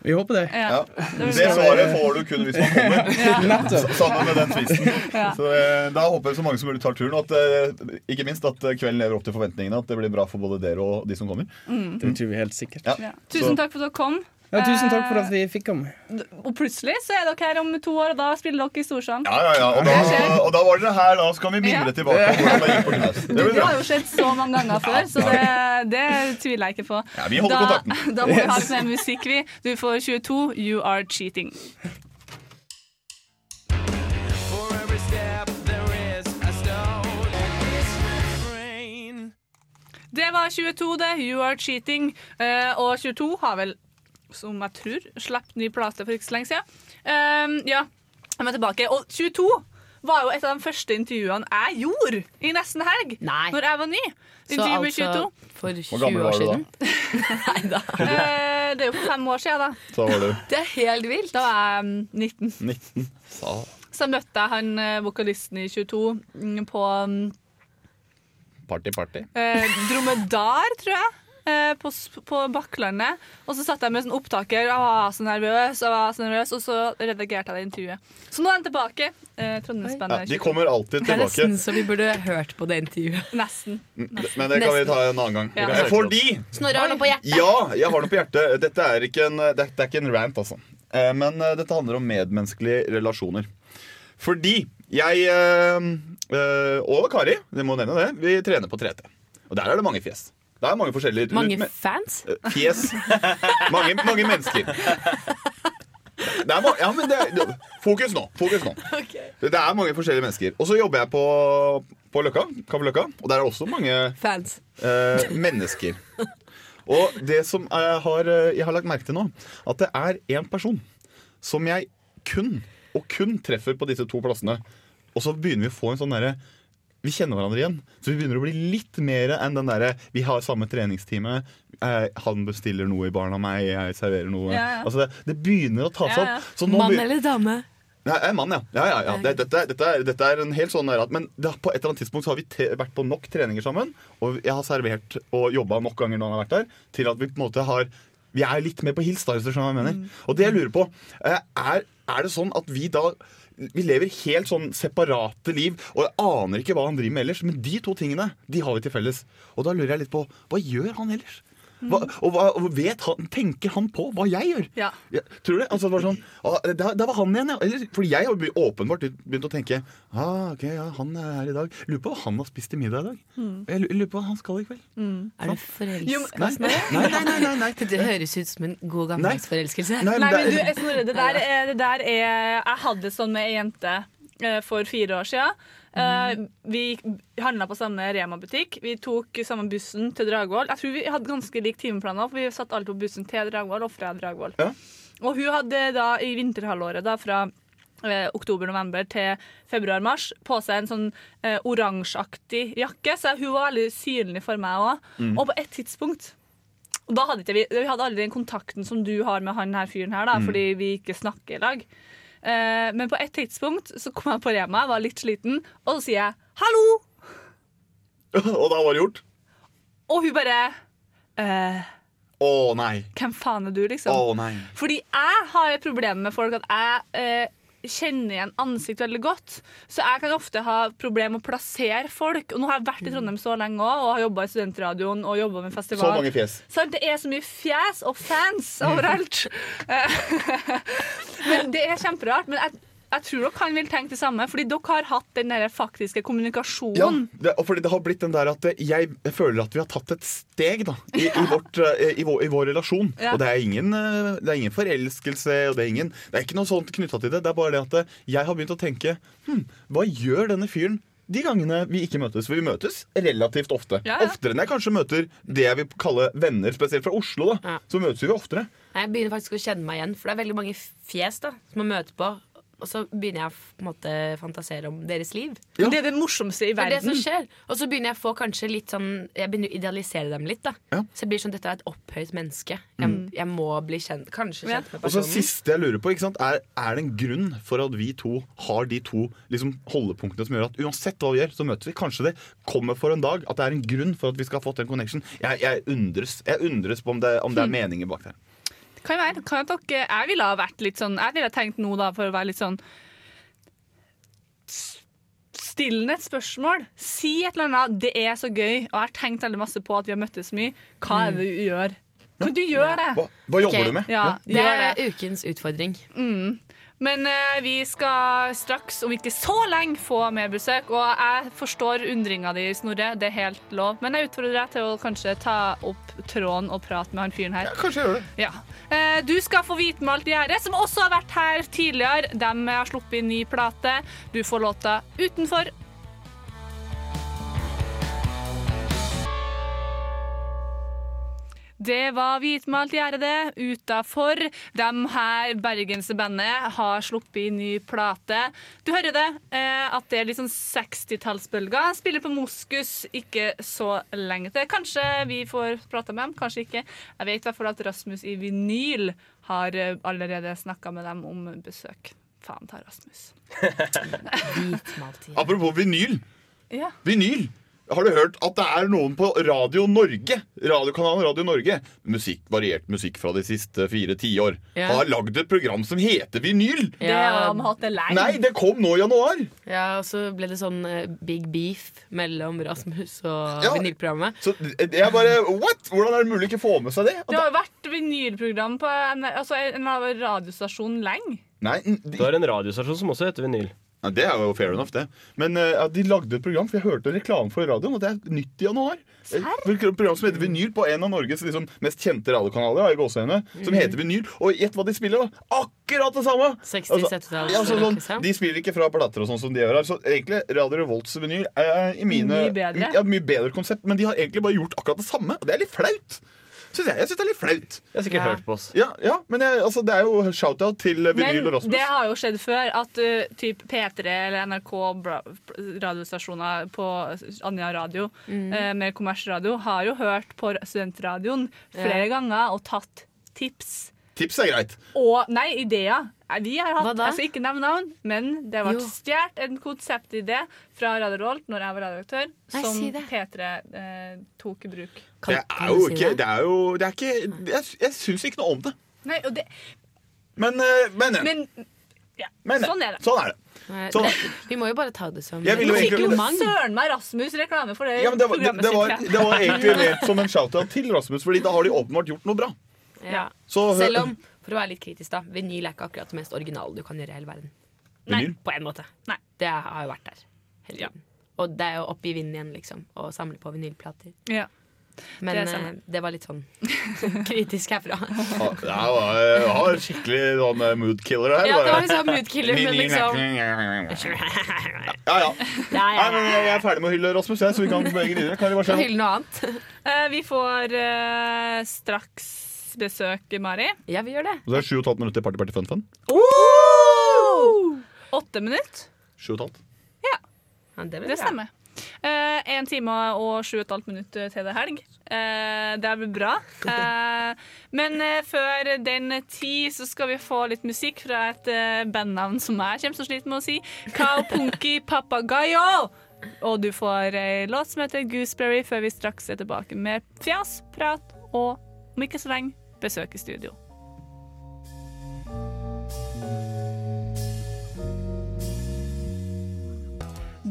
[SPEAKER 10] Vi håper det.
[SPEAKER 3] Ja.
[SPEAKER 4] Det svaret får du kun hvis man kommer.
[SPEAKER 3] Ja.
[SPEAKER 4] Sammen med den tvisten.
[SPEAKER 3] Ja.
[SPEAKER 4] Så eh, Da håper jeg så mange som mulig tar turen. Og at, eh, ikke minst at eh, kvelden lever opp til forventningene. At det blir bra for både dere og de som kommer.
[SPEAKER 3] Mm.
[SPEAKER 10] Det tror vi helt sikkert.
[SPEAKER 4] Ja.
[SPEAKER 3] Tusen takk for at dere kom.
[SPEAKER 10] Ja, tusen takk for
[SPEAKER 3] Eh,
[SPEAKER 10] at vi fikk komme.
[SPEAKER 3] Og plutselig så er dere her om to år, og da spiller dere i Storsand.
[SPEAKER 4] Ja, ja, ja. Og, da, og da var dere her. Da skal vi mimre tilbake på det. Det
[SPEAKER 3] Det har jo skjedd så mange ganger før, så det, det tviler jeg ikke på.
[SPEAKER 4] Ja, vi holder
[SPEAKER 3] da,
[SPEAKER 4] kontakten.
[SPEAKER 3] Da må vi ha litt mer musikk, vi. Du får 22, You Are Cheating. Det var 22, det. You Are Cheating. Eh, og 22 har vel, som jeg tror, slapp ny plate for ikke så lenge siden. Um, ja, jeg er tilbake. Og 22 var jo et av de første intervjuene jeg gjorde i Nesten Helg. Nei. Når jeg var ny.
[SPEAKER 5] Så
[SPEAKER 3] Intervju med
[SPEAKER 5] altså
[SPEAKER 3] 22.
[SPEAKER 5] for
[SPEAKER 4] Hvor gammel
[SPEAKER 5] 20 år
[SPEAKER 4] var du da?
[SPEAKER 5] siden?
[SPEAKER 3] Eh, det er jo fem år siden, da.
[SPEAKER 4] Så var du
[SPEAKER 5] Det er helt vilt.
[SPEAKER 3] Da var jeg mm, 19.
[SPEAKER 4] 19. Så.
[SPEAKER 3] Så møtte jeg han eh, vokalisten i 22 mm, på mm,
[SPEAKER 4] Party, party.
[SPEAKER 3] eh, Dromedar, tror jeg. Eh, På, på Bakklandet. Og så satt jeg med sånn opptaker og var så nervøs, og var så nervøs, og så redigerte jeg det intervjuet. Så nå er den tilbake. Eh,
[SPEAKER 4] Ja, de kommer alltid
[SPEAKER 5] Det er
[SPEAKER 4] tilbake.
[SPEAKER 5] nesten så vi burde hørt på det intervjuet.
[SPEAKER 3] Nesten.
[SPEAKER 4] Men det kan vi ta en annen gang.
[SPEAKER 5] Ja.
[SPEAKER 4] Fordi
[SPEAKER 5] Snorre har noe på hjertet.
[SPEAKER 4] Ja, jeg har noe på hjertet. Dette er ikke en, dette er ikke en rant, altså. Eh, Men eh, dette handler om medmenneskelige relasjoner. Fordi jeg øh, eh, og Kari, det må nevne det, vi trener på 3T. Og der er det mange fjes. Det er mange forskjellige
[SPEAKER 5] Mange
[SPEAKER 4] men-
[SPEAKER 5] fans?
[SPEAKER 4] eh, Fjes. mange, mange mennesker. Det er ja, men det, fokus nå. Fokus nå. Det er mange forskjellige mennesker. Og så jobber jeg på, på Løkka, Løkka, og der er det også mange
[SPEAKER 5] Fans.
[SPEAKER 4] eh, mennesker. Og det som jeg har, eh, jeg har lagt merke til nå, at det er én person som jeg kun og kun treffer på disse to plassene. Og så begynner vi å få en sånn derre Vi kjenner hverandre igjen. Så vi begynner å bli litt mer enn den derre Vi har samme treningstime. Eh, han bestiller noe i baren av meg, jeg serverer noe.
[SPEAKER 5] Ja, ja.
[SPEAKER 4] Altså det, det begynner å ta seg
[SPEAKER 5] Ja, ja.
[SPEAKER 4] opp.
[SPEAKER 5] Mann eller dame?
[SPEAKER 4] Nei, jeg er mann, ja. ja, ja, ja. Det, dette, dette, er, dette er en helt sånn der at Men det, på et eller annet tidspunkt så har vi te, vært på nok treninger sammen, og jeg har servert og jobba nok ganger når han har vært der, til at vi på en måte har Vi er litt mer på hils, da, hvis du skjønner hva jeg mener. Og det jeg lurer på, eh, er, er det sånn at vi da vi lever helt sånn separate liv, og jeg aner ikke hva han driver med ellers. Men de to tingene de har vi til felles. Og da lurer jeg litt på hva gjør han ellers? Hva, og, hva, og vet han, tenker han på hva jeg gjør?
[SPEAKER 3] Ja.
[SPEAKER 4] Ja, tror du det? Altså, det var sånn, ah, der, der var han igjen, ja. Eller, fordi jeg har åpenbart begynt å tenke ah, ok, ja, han er her i dag. Lurer på hva han har spist til middag i dag.
[SPEAKER 5] Mm.
[SPEAKER 4] Jeg lurer på hva han skal i kveld.
[SPEAKER 5] Er du forelska
[SPEAKER 4] Nei. Nei, nei, nei, nei, nei.
[SPEAKER 5] Det høres ut som en god gammeldags forelskelse.
[SPEAKER 4] Nei,
[SPEAKER 3] Nei, men du, Snorre, det der, er, det der er Jeg hadde sånn med ei jente eh, for fire år Eh, vi handla på samme Rema-butikk. Vi tok samme bussen til Dragvoll. Jeg tror vi hadde ganske lik timeplan, for vi satt alle på bussen til Dragvoll og fra Dragvoll.
[SPEAKER 4] Ja.
[SPEAKER 3] Og hun hadde da i vinterhalvåret, da fra eh, oktober-november til februar-mars, på seg en sånn eh, oransjeaktig jakke, så hun var veldig synlig for meg òg.
[SPEAKER 8] Mm.
[SPEAKER 3] Og på et tidspunkt og da hadde ikke vi, vi hadde aldri den kontakten som du har med han her fyren her, da,
[SPEAKER 8] Mm.
[SPEAKER 3] fordi vi ikke snakker i lag. Eh, men på et tidspunkt så kom jeg på Rema, var litt sliten, og så sier jeg 'hallo',
[SPEAKER 4] og da var det gjort?
[SPEAKER 3] og hun bare eh,
[SPEAKER 4] Å nei.
[SPEAKER 3] Hvem faen er du, liksom?
[SPEAKER 4] Oh, nei.
[SPEAKER 3] Fordi jeg har et problem med folk at jeg eh, kjenner igjen ansikt veldig godt. Så jeg kan ofte ha problemer med å plassere folk. Og nå har jeg vært i Trondheim så lenge òg, og har jobba i studentradioen og jobba med festival.
[SPEAKER 4] Så mange fjes.
[SPEAKER 3] Sant? det er så mye fjes og fans overalt. Eh, men Det er kjemperart. Men jeg, jeg tror dere han vil tenke det samme, fordi dere har hatt den der faktiske
[SPEAKER 4] Ja,
[SPEAKER 3] kommunikasjonen.
[SPEAKER 4] det, og fordi det har blitt den der at jeg føler at vi har tatt et steg da, i, i, vårt, eh, i, vår, i vår relasjon.
[SPEAKER 3] Ja.
[SPEAKER 4] Og det er, ingen, eh, det er ingen forelskelse, og det er, ingen, det er ikke noe sånt knytta til det. Det er bare det at eh, jeg har begynt å tenke hm, Hva gjør denne fyren de gangene vi ikke møtes? For vi møtes relativt ofte.
[SPEAKER 5] Ja, ja.
[SPEAKER 4] Oftere enn jeg kanskje møter det jeg vil kalle venner, spesielt fra Oslo. da Så møtes vi oftere.
[SPEAKER 5] Jeg begynner faktisk å kjenne meg igjen, for det er veldig mange fjes da som man møter på. Og så begynner jeg å måte, fantasere om deres liv.
[SPEAKER 3] Ja. Det er det morsomste i
[SPEAKER 5] Det er det som
[SPEAKER 3] verden.
[SPEAKER 5] skjer. Og så begynner jeg å få kanskje litt sånn Jeg begynner å idealisere dem litt. da Så jeg blir sånn, Dette er et opphøyt menneske. Jeg,
[SPEAKER 4] Mm.
[SPEAKER 5] jeg må bli kjent Kanskje kjent med
[SPEAKER 4] Og så siste jeg lurer på, ikke sant? Er, er det en grunn for at vi to har de to liksom, holdepunktene som gjør at uansett hva vi gjør, så møtes vi? Kanskje det kommer for en dag at det er en grunn for at vi skal ha fått en connection. Jeg, jeg, undres, jeg undres på om det, om det er
[SPEAKER 3] Hmm.
[SPEAKER 4] meninger bak der.
[SPEAKER 3] Kan være. Kan at dere, jeg ville ha vært litt sånn Jeg ville tenkt nå da for å være litt sånn Still et spørsmål. Si et eller annet. Det er så gøy, og jeg har tenkt veldig masse på at vi har møttes mye. Hva er det du gjør? Kan du gjøre det?
[SPEAKER 4] Hva, hva jobber
[SPEAKER 5] okay.
[SPEAKER 4] du med?
[SPEAKER 3] Ja,
[SPEAKER 5] Det
[SPEAKER 3] gjør
[SPEAKER 5] er ukens utfordring.
[SPEAKER 3] Mm. Men eh, vi skal straks, om ikke så lenge, få mer besøk. Og jeg forstår undringa di, Snorre. Det er helt lov. Men jeg utfordrer deg til å kanskje ta opp tråden og prate med han fyren her.
[SPEAKER 4] kanskje jeg gjør det.
[SPEAKER 3] Ja. Eh, du skal få vite med alt gjerdet, som også har vært her tidligere. De har sluppet inn ny plate. Du får låta 'Utenfor'. Det var Hvitmalt gjerde det. Utafor. De her bergensbandet har sluppet i ny plate. Du hører det, eh, at det er litt sånn 60-tallsbølger. Spiller på Moskus ikke så lenge til. Kanskje vi får prata med dem, kanskje ikke. Jeg vet i hvert fall at Rasmus i Vinyl har eh, allerede snakka med dem om besøk. Faen ta Rasmus.
[SPEAKER 4] Apropos vinyl.
[SPEAKER 3] Ja.
[SPEAKER 4] Vinyl. Har du hørt at det er noen på Radio Norge Radiokanalen Radio Norge musikk, variert musikk fra de siste fire tiår
[SPEAKER 5] Ja.
[SPEAKER 4] har lagd et program som heter Vinyl?
[SPEAKER 3] Det har han hatt det lenge.
[SPEAKER 4] Nei, det kom nå i januar!
[SPEAKER 5] Ja, og så ble det sånn eh, big beef mellom Rasmus og
[SPEAKER 4] Ja.
[SPEAKER 5] vinylprogrammet.
[SPEAKER 4] Så jeg bare What?! Hvordan er det mulig å ikke få med seg det? At
[SPEAKER 3] Det har vært vinylprogram på en, altså en radiostasjon lenge.
[SPEAKER 4] Nei,
[SPEAKER 12] Du har en radiostasjon som også heter Vinyl.
[SPEAKER 4] Ja, Det er jo fair enough, det. Men eh, ja, de lagde et program, for jeg hørte reklame for radioen, og det er nytt i januar. Et program som heter Vinyl på en av Norges liksom, mest kjente radiokanaler. gåseøyne, Som heter Vinyl. Og gjett hva de spiller, da! Akkurat det samme!
[SPEAKER 5] 60, 70-talls
[SPEAKER 4] ja, så sånn,
[SPEAKER 5] liksom.
[SPEAKER 4] de spiller ikke fra plater og sånn som de gjør her. Så egentlig Radio Revolts vinyl er i mine
[SPEAKER 3] Mye bedre.
[SPEAKER 4] Ja, mye bedre konsept, men de har egentlig bare gjort akkurat det samme. Og det er litt flaut. Synes jeg. jeg synes det er litt flaut.
[SPEAKER 12] Jeg har sikkert hørt på oss.
[SPEAKER 4] Ja, ja men jeg, altså, det er jo shout-out til eh, Vinyl og
[SPEAKER 3] Men
[SPEAKER 4] Rasmus.
[SPEAKER 3] det har jo skjedd før at uh, typ P3 eller NRK bra- radiostasjoner på Anja radio,
[SPEAKER 5] Mm.
[SPEAKER 3] eh, med kommersradio, har jo hørt på studentradioen flere
[SPEAKER 5] Ja.
[SPEAKER 3] ganger og tatt tips
[SPEAKER 4] Tips er greit.
[SPEAKER 3] Og Nei, ideer. Nei, Vi har
[SPEAKER 5] Hva
[SPEAKER 3] hatt,
[SPEAKER 5] da?
[SPEAKER 3] jeg skal ikke nevne navn, men det ble
[SPEAKER 5] Jo.
[SPEAKER 3] stjålet en konseptidé fra Radio Rolt når jeg var radioaktør,
[SPEAKER 5] Nei,
[SPEAKER 3] som
[SPEAKER 5] si det.
[SPEAKER 3] P3 eh, tok i bruk.
[SPEAKER 4] Det er jo ikke Det er jo det er ikke, Jeg, jeg syns ikke noe om det.
[SPEAKER 3] Nei, og det
[SPEAKER 4] Men, eh, men,
[SPEAKER 3] Men ja,
[SPEAKER 4] men
[SPEAKER 3] sånn er det.
[SPEAKER 4] Sånn er det. Sånn.
[SPEAKER 5] vi må jo bare ta det som
[SPEAKER 3] søren meg Rasmus reklame for det
[SPEAKER 4] Ja, men det, var, det, det, var, det var egentlig ment som en shout-out til Rasmus, Fordi da har de åpenbart gjort noe bra.
[SPEAKER 5] Ja.
[SPEAKER 4] Så-
[SPEAKER 5] Selv om, for å være litt kritisk, da, vinyl er ikke akkurat det mest originale du kan gjøre i hele verden.
[SPEAKER 4] Nei.
[SPEAKER 5] På en måte.
[SPEAKER 3] Nei.
[SPEAKER 5] Det har jo vært der hele tiden. Og det er jo opp i vinden igjen, liksom, å samle på vinylplater.
[SPEAKER 3] Ja.
[SPEAKER 5] Men
[SPEAKER 3] Det
[SPEAKER 5] det,
[SPEAKER 3] er
[SPEAKER 5] det var litt sånn kritisk herfra.
[SPEAKER 4] Ja, det var, jeg har skikkelig sånn eh, mood killer her.
[SPEAKER 5] Ja, det var liksom mood killer, men liksom
[SPEAKER 4] Ja, ja.
[SPEAKER 5] Ja, ja,
[SPEAKER 4] Nei, jeg er ferdig med å hylle Rasmus, jeg, så vi kan bevege videre. Kan vi bare
[SPEAKER 5] hylle noe annet.
[SPEAKER 3] Uh, vi får uh, straks besøk, Mari.
[SPEAKER 5] Ja, vi gjør det.
[SPEAKER 4] Og så er det sju minutter et halvt til Party Party Fun Fun.
[SPEAKER 3] Åtte minutter.
[SPEAKER 4] Sju og et halvt.
[SPEAKER 5] Ja, det,
[SPEAKER 3] Det
[SPEAKER 5] bra.
[SPEAKER 3] stemmer. Én time og sju og et halvt minutt til det er helg. Eh, det blir bra. Eh, men eh, før den tid så skal vi få litt musikk fra et eh, bandnavn som jeg kommer så sliten med å si. Kao Punki Papagayo. Og du får ei låt som heter Gooseberry, før vi straks er tilbake med fjas, prat og om ikke så lenge besøk i studio.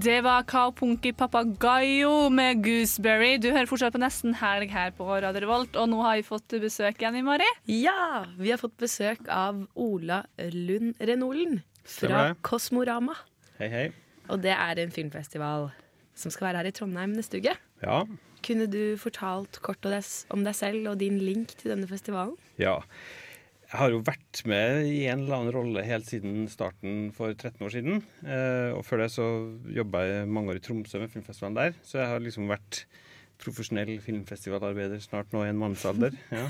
[SPEAKER 3] Det var Kao Punki Papagayo med Gooseberry. Du hører fortsatt på Nesten helg her på Radio Revolt, og nå har vi fått besøk igjen i Mari.
[SPEAKER 5] Ja, vi har fått besøk av Ola Lund Renolen fra. Kosmorama.
[SPEAKER 8] Hei, hei.
[SPEAKER 5] Og det er en filmfestival som skal være her i Trondheim neste uke.
[SPEAKER 8] Ja.
[SPEAKER 5] Kunne du fortalt kort om deg selv og din link til denne festivalen?
[SPEAKER 8] ja. Jeg har jo vært med i en eller annen rolle helt siden starten for 13 år siden. Eh, og før det så jobba jeg mange år i Tromsø med filmfestivalen der. Så jeg har liksom vært profesjonell filmfestivalarbeider snart nå i en mannsalder. Ja.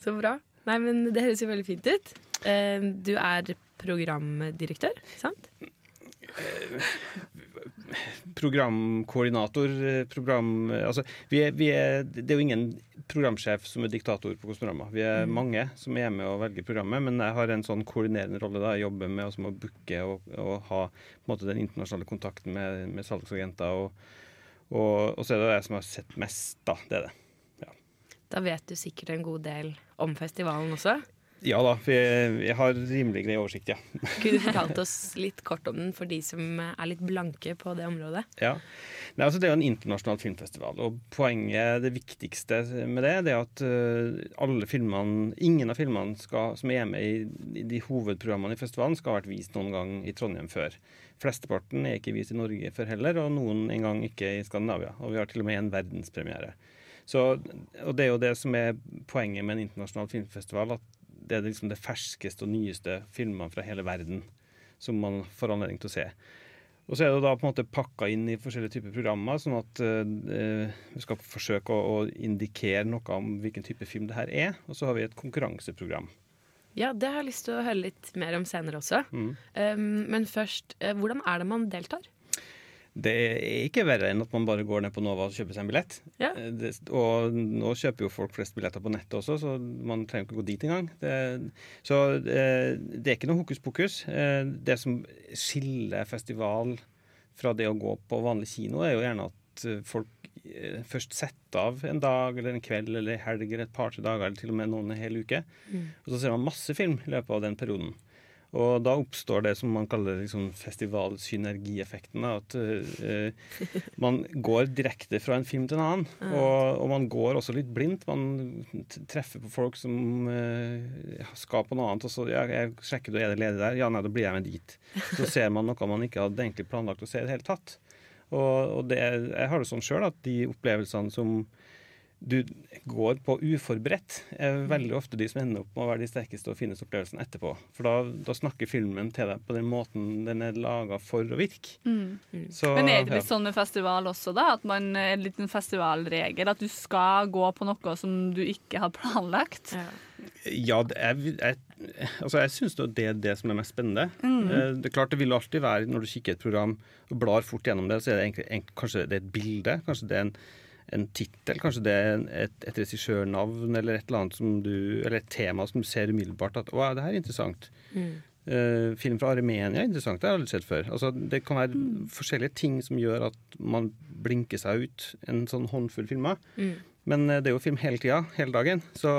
[SPEAKER 5] Så bra. Nei, men Det høres jo veldig fint ut. Eh, Du er programdirektør, sant?
[SPEAKER 8] Programkoordinator, eh, program... Altså, vi er, vi er, det er jo ingen programsjef som er diktator på Kosmorama. Vi er
[SPEAKER 5] Mm.
[SPEAKER 8] mange som er med og velger programmet, men jeg har en sånn koordinerende rolle. da, Jeg jobber med altså, å booke og, og ha måte, den internasjonale kontakten med, med salgsagenter. Og, og, og så er det jeg som har sett mest, da. Det er det.
[SPEAKER 5] Da vet du sikkert en god del om festivalen også.
[SPEAKER 8] Ja da, vi, jeg har rimelig grei oversikt, ja.
[SPEAKER 5] Kunne du fortalt oss litt kort om den for de som er litt blanke på det området?
[SPEAKER 8] Ja. Nei, altså det er jo en internasjonal filmfestival, og poenget, det viktigste med det, det er at eh, alle filmene, ingen av filmene skal, som er med i, i de hovedprogrammene i festivalen, skal ha vært vist noen gang i Trondheim før. Flesteparten er ikke vist i Norge før heller, og noen en gang ikke i Skandinavia. Og vi har til og med en verdenspremiere. Så, og det er jo det som er poenget med en internasjonal filmfestival, at det er liksom det ferskeste og nyeste filmene fra hele verden som man får anledning til å se. Og så er det da på en måte pakka inn i forskjellige typer programmer, sånn at eh, vi skal forsøke å, å indikere noe om hvilken type film det her er. Og så har vi et konkurranseprogram.
[SPEAKER 5] Ja, det har jeg lyst til å høre litt mer om senere også.
[SPEAKER 8] Mm.
[SPEAKER 5] Um, men først, eh, hvordan er det man deltar?
[SPEAKER 8] Det er ikke verre enn at man bare går ned på Nova og kjøper seg en billett.
[SPEAKER 5] Ja.
[SPEAKER 8] Eh, Det, og nå kjøper jo folk flest billetter på nettet også, så man trenger ikke gå dit engang. Det, så det, det er ikke noe hokus pokus. Eh, Det som skiller festival fra det å gå på vanlig kino, er jo gjerne at eh, folk eh, først setter av en dag eller en kveld eller en helg eller et par-tre dager, eller til og med noen en hel uke.
[SPEAKER 5] Mm.
[SPEAKER 8] Og så ser man masse film i løpet av den perioden. Og da oppstår det som man kaller liksom festivalsynergieffekten. At uh, man går direkte fra en film til en annen. Og, og man går også litt blindt. Man treffer på folk som uh, skal på noe annet. Og så ja, jeg sjekker du er det ledig der. Ja, nei, da blir jeg med dit. Så ser man noe man ikke hadde egentlig planlagt å se i det hele tatt. Og, og det, jeg har det sånn sjøl at de opplevelsene som du går på uforberedt, er veldig ofte de som ender opp med å være de sterkeste og fineste opplevelsene etterpå. For da, da snakker filmen til deg på den måten den er laga for å virke.
[SPEAKER 3] Mm.
[SPEAKER 8] Så,
[SPEAKER 3] Men er det
[SPEAKER 8] ja.
[SPEAKER 3] litt sånn med festival også, da? At man er en liten festivalregel? At du skal gå på noe som du ikke har planlagt?
[SPEAKER 8] Ja, det er, jeg, altså jeg syns det er det som er mest spennende.
[SPEAKER 3] Mm.
[SPEAKER 8] Eh, Det er klart det vil alltid være, når du kikker et program og blar fort gjennom det, så er det egentlig, egentlig kanskje det er et bilde. Kanskje det er en, en tittel. Kanskje det er et, et regissørnavn eller et eller annet som du, eller et tema som du ser umiddelbart at å, det her er interessant.
[SPEAKER 5] Mm.
[SPEAKER 8] Uh, film fra Armenia er interessant, det har jeg aldri sett før. Altså, det kan være forskjellige ting som gjør at man blinker seg ut en sånn håndfull filmer.
[SPEAKER 5] Mm.
[SPEAKER 8] Men eh, det er jo film hele tida, hele dagen. Så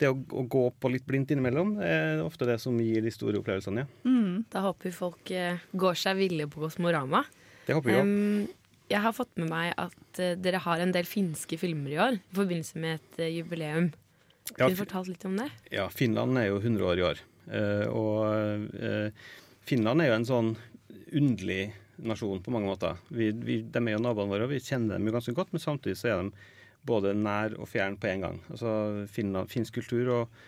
[SPEAKER 8] det å, å gå på litt blindt innimellom er ofte det som gir de store opplevelsene, ja.
[SPEAKER 5] Da håper vi folk eh, går seg ville på Kosmorama.
[SPEAKER 8] Det håper vi òg.
[SPEAKER 5] Jeg har fått med meg at eh, dere har en del finske filmer i år i forbindelse med et eh, jubileum.
[SPEAKER 8] Ja,
[SPEAKER 5] Kunne du fortalt litt om det?
[SPEAKER 8] Ja, Finland er jo 100 år i år. Eh, og Finland er jo en sånn underlig nasjon på mange måter. Vi, vi, de er jo naboene våre, og vi kjenner dem jo ganske godt, men samtidig så er de både nær og fjern på en gang. Altså Finland, Finsk kultur og,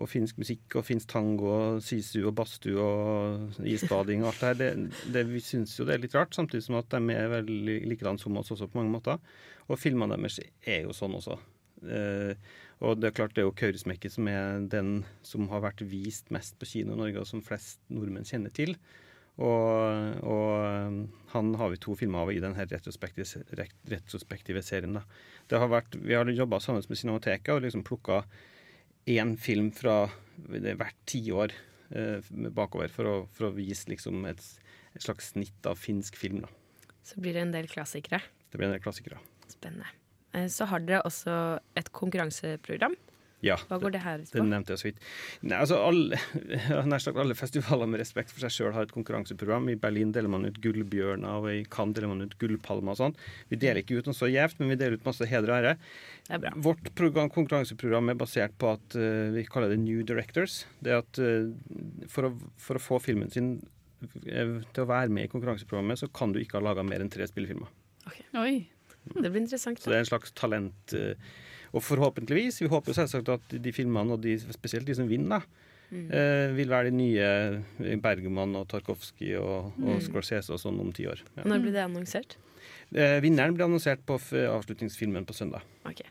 [SPEAKER 8] og finsk musikk og finsk tango og sisu og badstue og isbading og alt det her, det, det, vi syns jo det er litt rart, samtidig som at de er veldig likedan som oss også på mange måter. Og filmene deres er jo sånn også. Eh, og det er klart det er jo Kaurismäki som er den som har vært vist mest på kino i Norge, og som flest nordmenn kjenner til. Og, og um, han har vi to filmer av i denne retrospektive, retrospektive serien. Da. Det har vært, vi har jobba sammen med Cinemateket og liksom plukka én film fra hvert tiår eh, bakover for å, for å vise liksom et, et slags snitt av finsk film. Da.
[SPEAKER 5] Så blir det en del klassikere.
[SPEAKER 8] Det blir en del klassikere.
[SPEAKER 5] Spennende. Eh, Så har dere også et konkurranseprogram.
[SPEAKER 8] Ja,
[SPEAKER 5] Hva går det her ut
[SPEAKER 8] Det
[SPEAKER 5] på?
[SPEAKER 8] nevnte jeg så vidt. Nei, altså alle, nær sagt alle festivaler med respekt for seg sjøl har et konkurranseprogram. I Berlin deler man ut gullbjørner, og i Cannes deler man ut gullpalmer og sånn. Vi deler ikke ut noe så gjevt, men vi deler ut masse heder og ære.
[SPEAKER 5] Det bra.
[SPEAKER 8] Vårt program, konkurranseprogram er basert på at uh, vi kaller det New Directors. Det at uh, for, å, for å få filmen sin eh, til å være med i konkurranseprogrammet, så kan du ikke ha laga mer enn tre spillefilmer.
[SPEAKER 3] Oi.
[SPEAKER 5] Det blir interessant.
[SPEAKER 8] Så det er en slags talent eh, Og forhåpentligvis, vi håper jo selvsagt at de filmene, og de, spesielt de som vinner,
[SPEAKER 5] Mm.
[SPEAKER 8] eh, vil være de nye eh, Bergman og Tarkovskij og, og
[SPEAKER 5] Mm.
[SPEAKER 8] Scorsese og sånn om ti år. Ja.
[SPEAKER 5] Når blir det annonsert?
[SPEAKER 8] Eh, vinneren blir annonsert på f avslutningsfilmen på søndag.
[SPEAKER 5] Ok.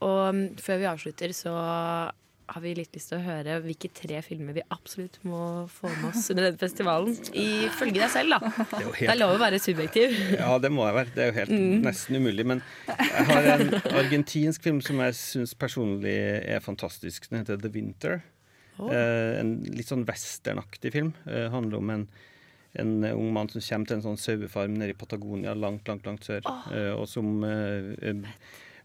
[SPEAKER 5] Og um, før vi avslutter, så har vi litt lyst til å høre hvilke tre filmer vi absolutt må få med oss under denne festivalen. Ifølge deg selv, da.
[SPEAKER 8] Det er jo helt-
[SPEAKER 5] Det er lov å være subjektiv.
[SPEAKER 8] Ja, det må jeg være. Det er jo helt
[SPEAKER 5] Mm.
[SPEAKER 8] nesten umulig. Men jeg har en argentinsk film som jeg syns personlig er fantastisk. Den heter The Winter.
[SPEAKER 5] Oh.
[SPEAKER 8] Eh, en litt sånn westernaktig film. Eh, handler om en, en ung mann som kommer til en sånn sauefarm nede i Patagonia, langt, langt, langt sør. Eh, og som eh, eh,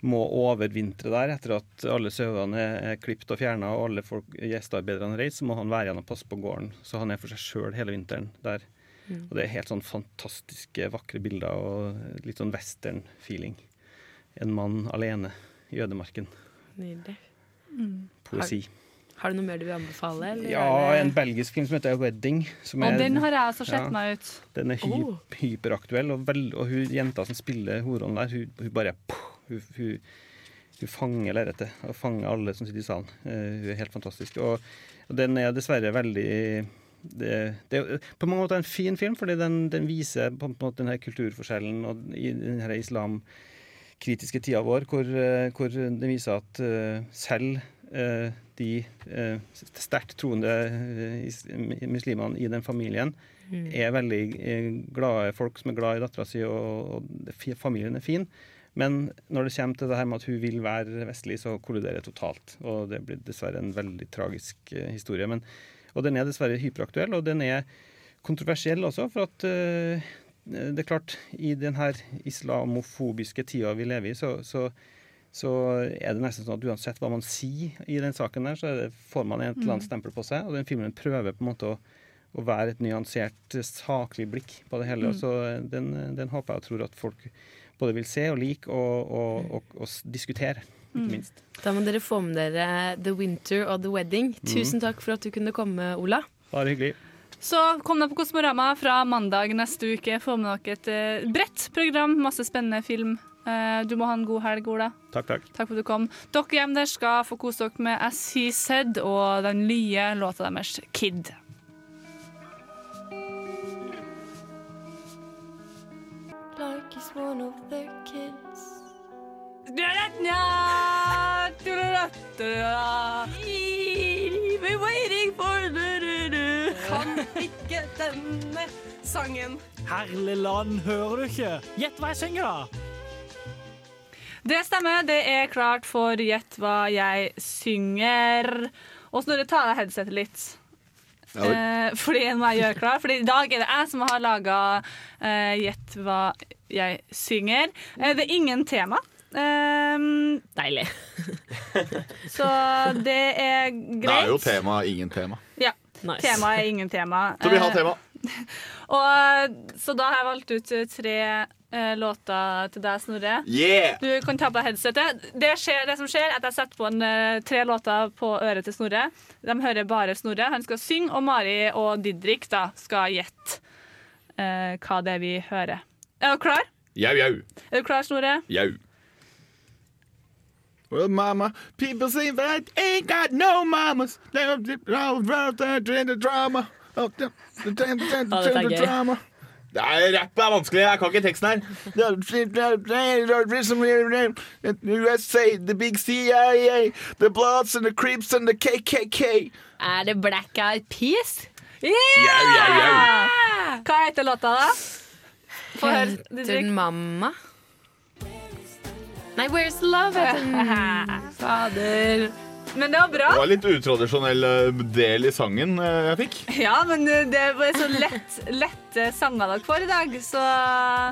[SPEAKER 8] må overvintre der etter at alle sauene er, klipt klippet og fjerna og alle folk, gjestearbeiderne har reist, så må han være igjen og passe på gården. Så han er for seg sjøl hele vinteren der.
[SPEAKER 5] Mm.
[SPEAKER 8] Og det er helt sånn fantastiske, vakre bilder og litt sånn western-feeling. En mann alene i ødemarken.
[SPEAKER 5] Nydelig.
[SPEAKER 8] Poesi.
[SPEAKER 5] Har, har du noe mer du vil anbefale? eller
[SPEAKER 8] Ja, en belgisk film som heter Wedding. Som
[SPEAKER 3] Og
[SPEAKER 8] er-
[SPEAKER 3] den har jeg også sett
[SPEAKER 8] Ja.
[SPEAKER 3] meg ut.
[SPEAKER 8] Den er hy
[SPEAKER 5] Oh.
[SPEAKER 8] hyperaktuell, og, vel, og hun jenta som spiller hovedrollen der, hun, hun bare hun, hun, hun fanger lerretet. Og fanger alle som sitter i salen. Eh, hun er helt fantastisk. Og, og den er dessverre veldig det, det er på mange måter en fin film, fordi den, den viser på en måte denne kulturforskjellen og i denne islamkritiske tida vår, hvor, eh, hvor den viser at eh, selv de sterkt troende muslimene i den familien
[SPEAKER 5] Mm.
[SPEAKER 8] er veldig glade folk som er glad i dattera si, og, og familien er fin. Men når det kommer til det her med at hun vil være vestlig, så kolliderer det totalt. Og det blir dessverre en veldig tragisk eh, historie. Men, og den er dessverre hyperaktuell, og den er kontroversiell også, for at uh, det er klart, i den her islamofobiske tida vi lever i, så, så, så er det nesten sånn at uansett hva man sier i den saken der, så det, får man et eller annet
[SPEAKER 5] Mm.
[SPEAKER 8] stempel på seg. Og den filmen prøver på en måte å, å være et nyansert, saklig blikk på det hele.
[SPEAKER 5] Mm.
[SPEAKER 8] Så den, den håper jeg og tror at folk både vil se og like og, og, og, og diskutere, ikke
[SPEAKER 5] Mm.
[SPEAKER 8] minst.
[SPEAKER 5] Da må dere få med dere The Winter og The Wedding.
[SPEAKER 8] Mm.
[SPEAKER 5] Tusen takk for at du kunne komme, Ola.
[SPEAKER 8] Bare hyggelig.
[SPEAKER 3] Så kom deg på Kosmorama fra mandag neste uke. Få med dere et eh, bredt program, masse spennende film. Eh, du må ha en god helg, Ola.
[SPEAKER 8] Takk, takk.
[SPEAKER 3] Takk for at du kom. Dere hjemme der skal få kose dere med As He Said og den nye låta deres, Kid.
[SPEAKER 13] He's one of their kids.
[SPEAKER 1] We're waiting for Kan ikke denne sangen.
[SPEAKER 14] Herlig land, hører du ikke? Gjett hva jeg synger, da!
[SPEAKER 3] Det stemmer. Det er klart for Gjett hva jeg synger. Og Snorre, ta av deg headsetet litt.
[SPEAKER 14] Ja.
[SPEAKER 3] Eh, fordi nå må jeg gjøre klar. Fordi i dag er det jeg som har laga eh, Gjett hva jeg synger. Eh, det er ingen tema. Um,
[SPEAKER 5] Deilig.
[SPEAKER 3] så det er greit.
[SPEAKER 4] Det er jo tema, ingen tema.
[SPEAKER 3] Ja.
[SPEAKER 5] Nice.
[SPEAKER 3] Tema er ingen tema.
[SPEAKER 4] Så vi har
[SPEAKER 3] Eh,
[SPEAKER 4] tema.
[SPEAKER 3] Og, så da har jeg valgt ut eh, tre uh, låter til deg, Snorre.
[SPEAKER 4] Yeah!
[SPEAKER 3] Du kan ta på deg headsetet. Det, skjer, det som skjer, er at jeg setter på en, eh, tre låter på øret til Snorre. De hører bare Snorre. Han skal synge, og Mari og Didrik da skal gjette uh, hva det er vi hører. Er du klar?
[SPEAKER 4] Jau, jau.
[SPEAKER 3] Er du klar, Snorre?
[SPEAKER 4] Jau. Well, mama, people say that ain't got no mamas. They're the drama. Oh, the- the- the- the-
[SPEAKER 5] Ja, dette er gøy.
[SPEAKER 4] Nei, Rapp er vanskelig. Jeg kan ikke teksten her. USA, the big CIA, the Bloods and the Creeps and the KKK.
[SPEAKER 5] Er det Black Eyed Peas?
[SPEAKER 4] yeah, yeah, yeah.
[SPEAKER 3] Hva heter låta, da? Få høre,
[SPEAKER 5] Heter den Mamma? Nei, Where's Love heter den. Fader.
[SPEAKER 3] Men det var bra.
[SPEAKER 4] Det var litt utradisjonell eh, del i sangen eh, jeg fikk.
[SPEAKER 3] Ja, men eh, det var så lett, lette sanger dere får i dag, så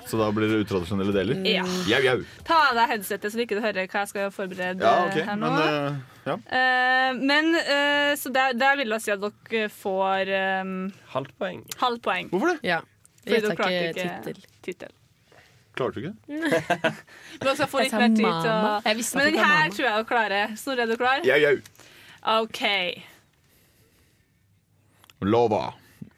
[SPEAKER 4] Så da blir det utradisjonelle deler.
[SPEAKER 3] Ja.
[SPEAKER 4] Jau, jau.
[SPEAKER 3] ta av deg headsetet så du ikke hører hva jeg skal forberede
[SPEAKER 4] Ja, okay.
[SPEAKER 3] her nå.
[SPEAKER 4] Men uh, ja.
[SPEAKER 3] uh, men uh, så der, der vil jeg si at dere får um,
[SPEAKER 12] Halvt poeng.
[SPEAKER 3] halvt poeng.
[SPEAKER 4] Hvorfor det?
[SPEAKER 5] Ja.
[SPEAKER 3] Fordi du klarte
[SPEAKER 5] ikke
[SPEAKER 3] ikke
[SPEAKER 5] tittel.
[SPEAKER 3] tittel.
[SPEAKER 4] Klarte du ikke?
[SPEAKER 3] Dere skal få litt mer tid til å Men
[SPEAKER 5] det
[SPEAKER 3] den her tror jeg å klare. Snorre, er du klar?
[SPEAKER 4] Jau, jau.
[SPEAKER 3] OK.
[SPEAKER 4] Lova.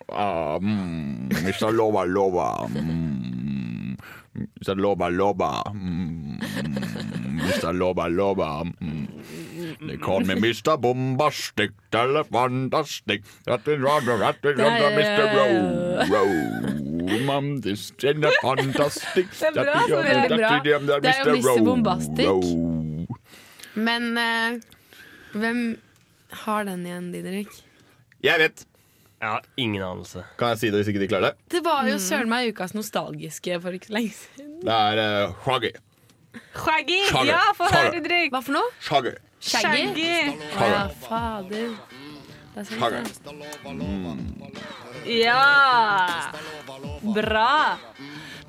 [SPEAKER 4] Ah, mm, Mr. Lova, Lova. Mm, Mr. Lova, Lova. Mm, Mr. Lova, Lova. Mm. They call me Mr. Bombastic, eller fantastic. That is rather, that is rather Mr. Row, Row. Mom, this is a fantastic.
[SPEAKER 5] Det er bra, Det
[SPEAKER 4] er,
[SPEAKER 5] bra.
[SPEAKER 4] is-
[SPEAKER 5] Det er jo
[SPEAKER 4] Mr.
[SPEAKER 5] Bombastic. Men uh, hvem har den igjen, Didrik?
[SPEAKER 4] Jeg vet.
[SPEAKER 12] Jeg har ingen anelse.
[SPEAKER 4] Kan jeg si det hvis ikke de klarer det?
[SPEAKER 5] Det var
[SPEAKER 3] Mm.
[SPEAKER 5] jo søren meg ukas nostalgiske for ikke så lenge siden.
[SPEAKER 4] Det er uh, Shaggy.
[SPEAKER 3] Shaggy.
[SPEAKER 4] Shaggy.
[SPEAKER 3] Ja, få høre, Didrik.
[SPEAKER 5] Hva for noe?
[SPEAKER 4] Shaggy.
[SPEAKER 5] Shaggy?
[SPEAKER 3] Shaggy.
[SPEAKER 5] Shaggy. ja, fader. Er
[SPEAKER 4] Shaggy.
[SPEAKER 5] det.
[SPEAKER 3] Ja! Bra.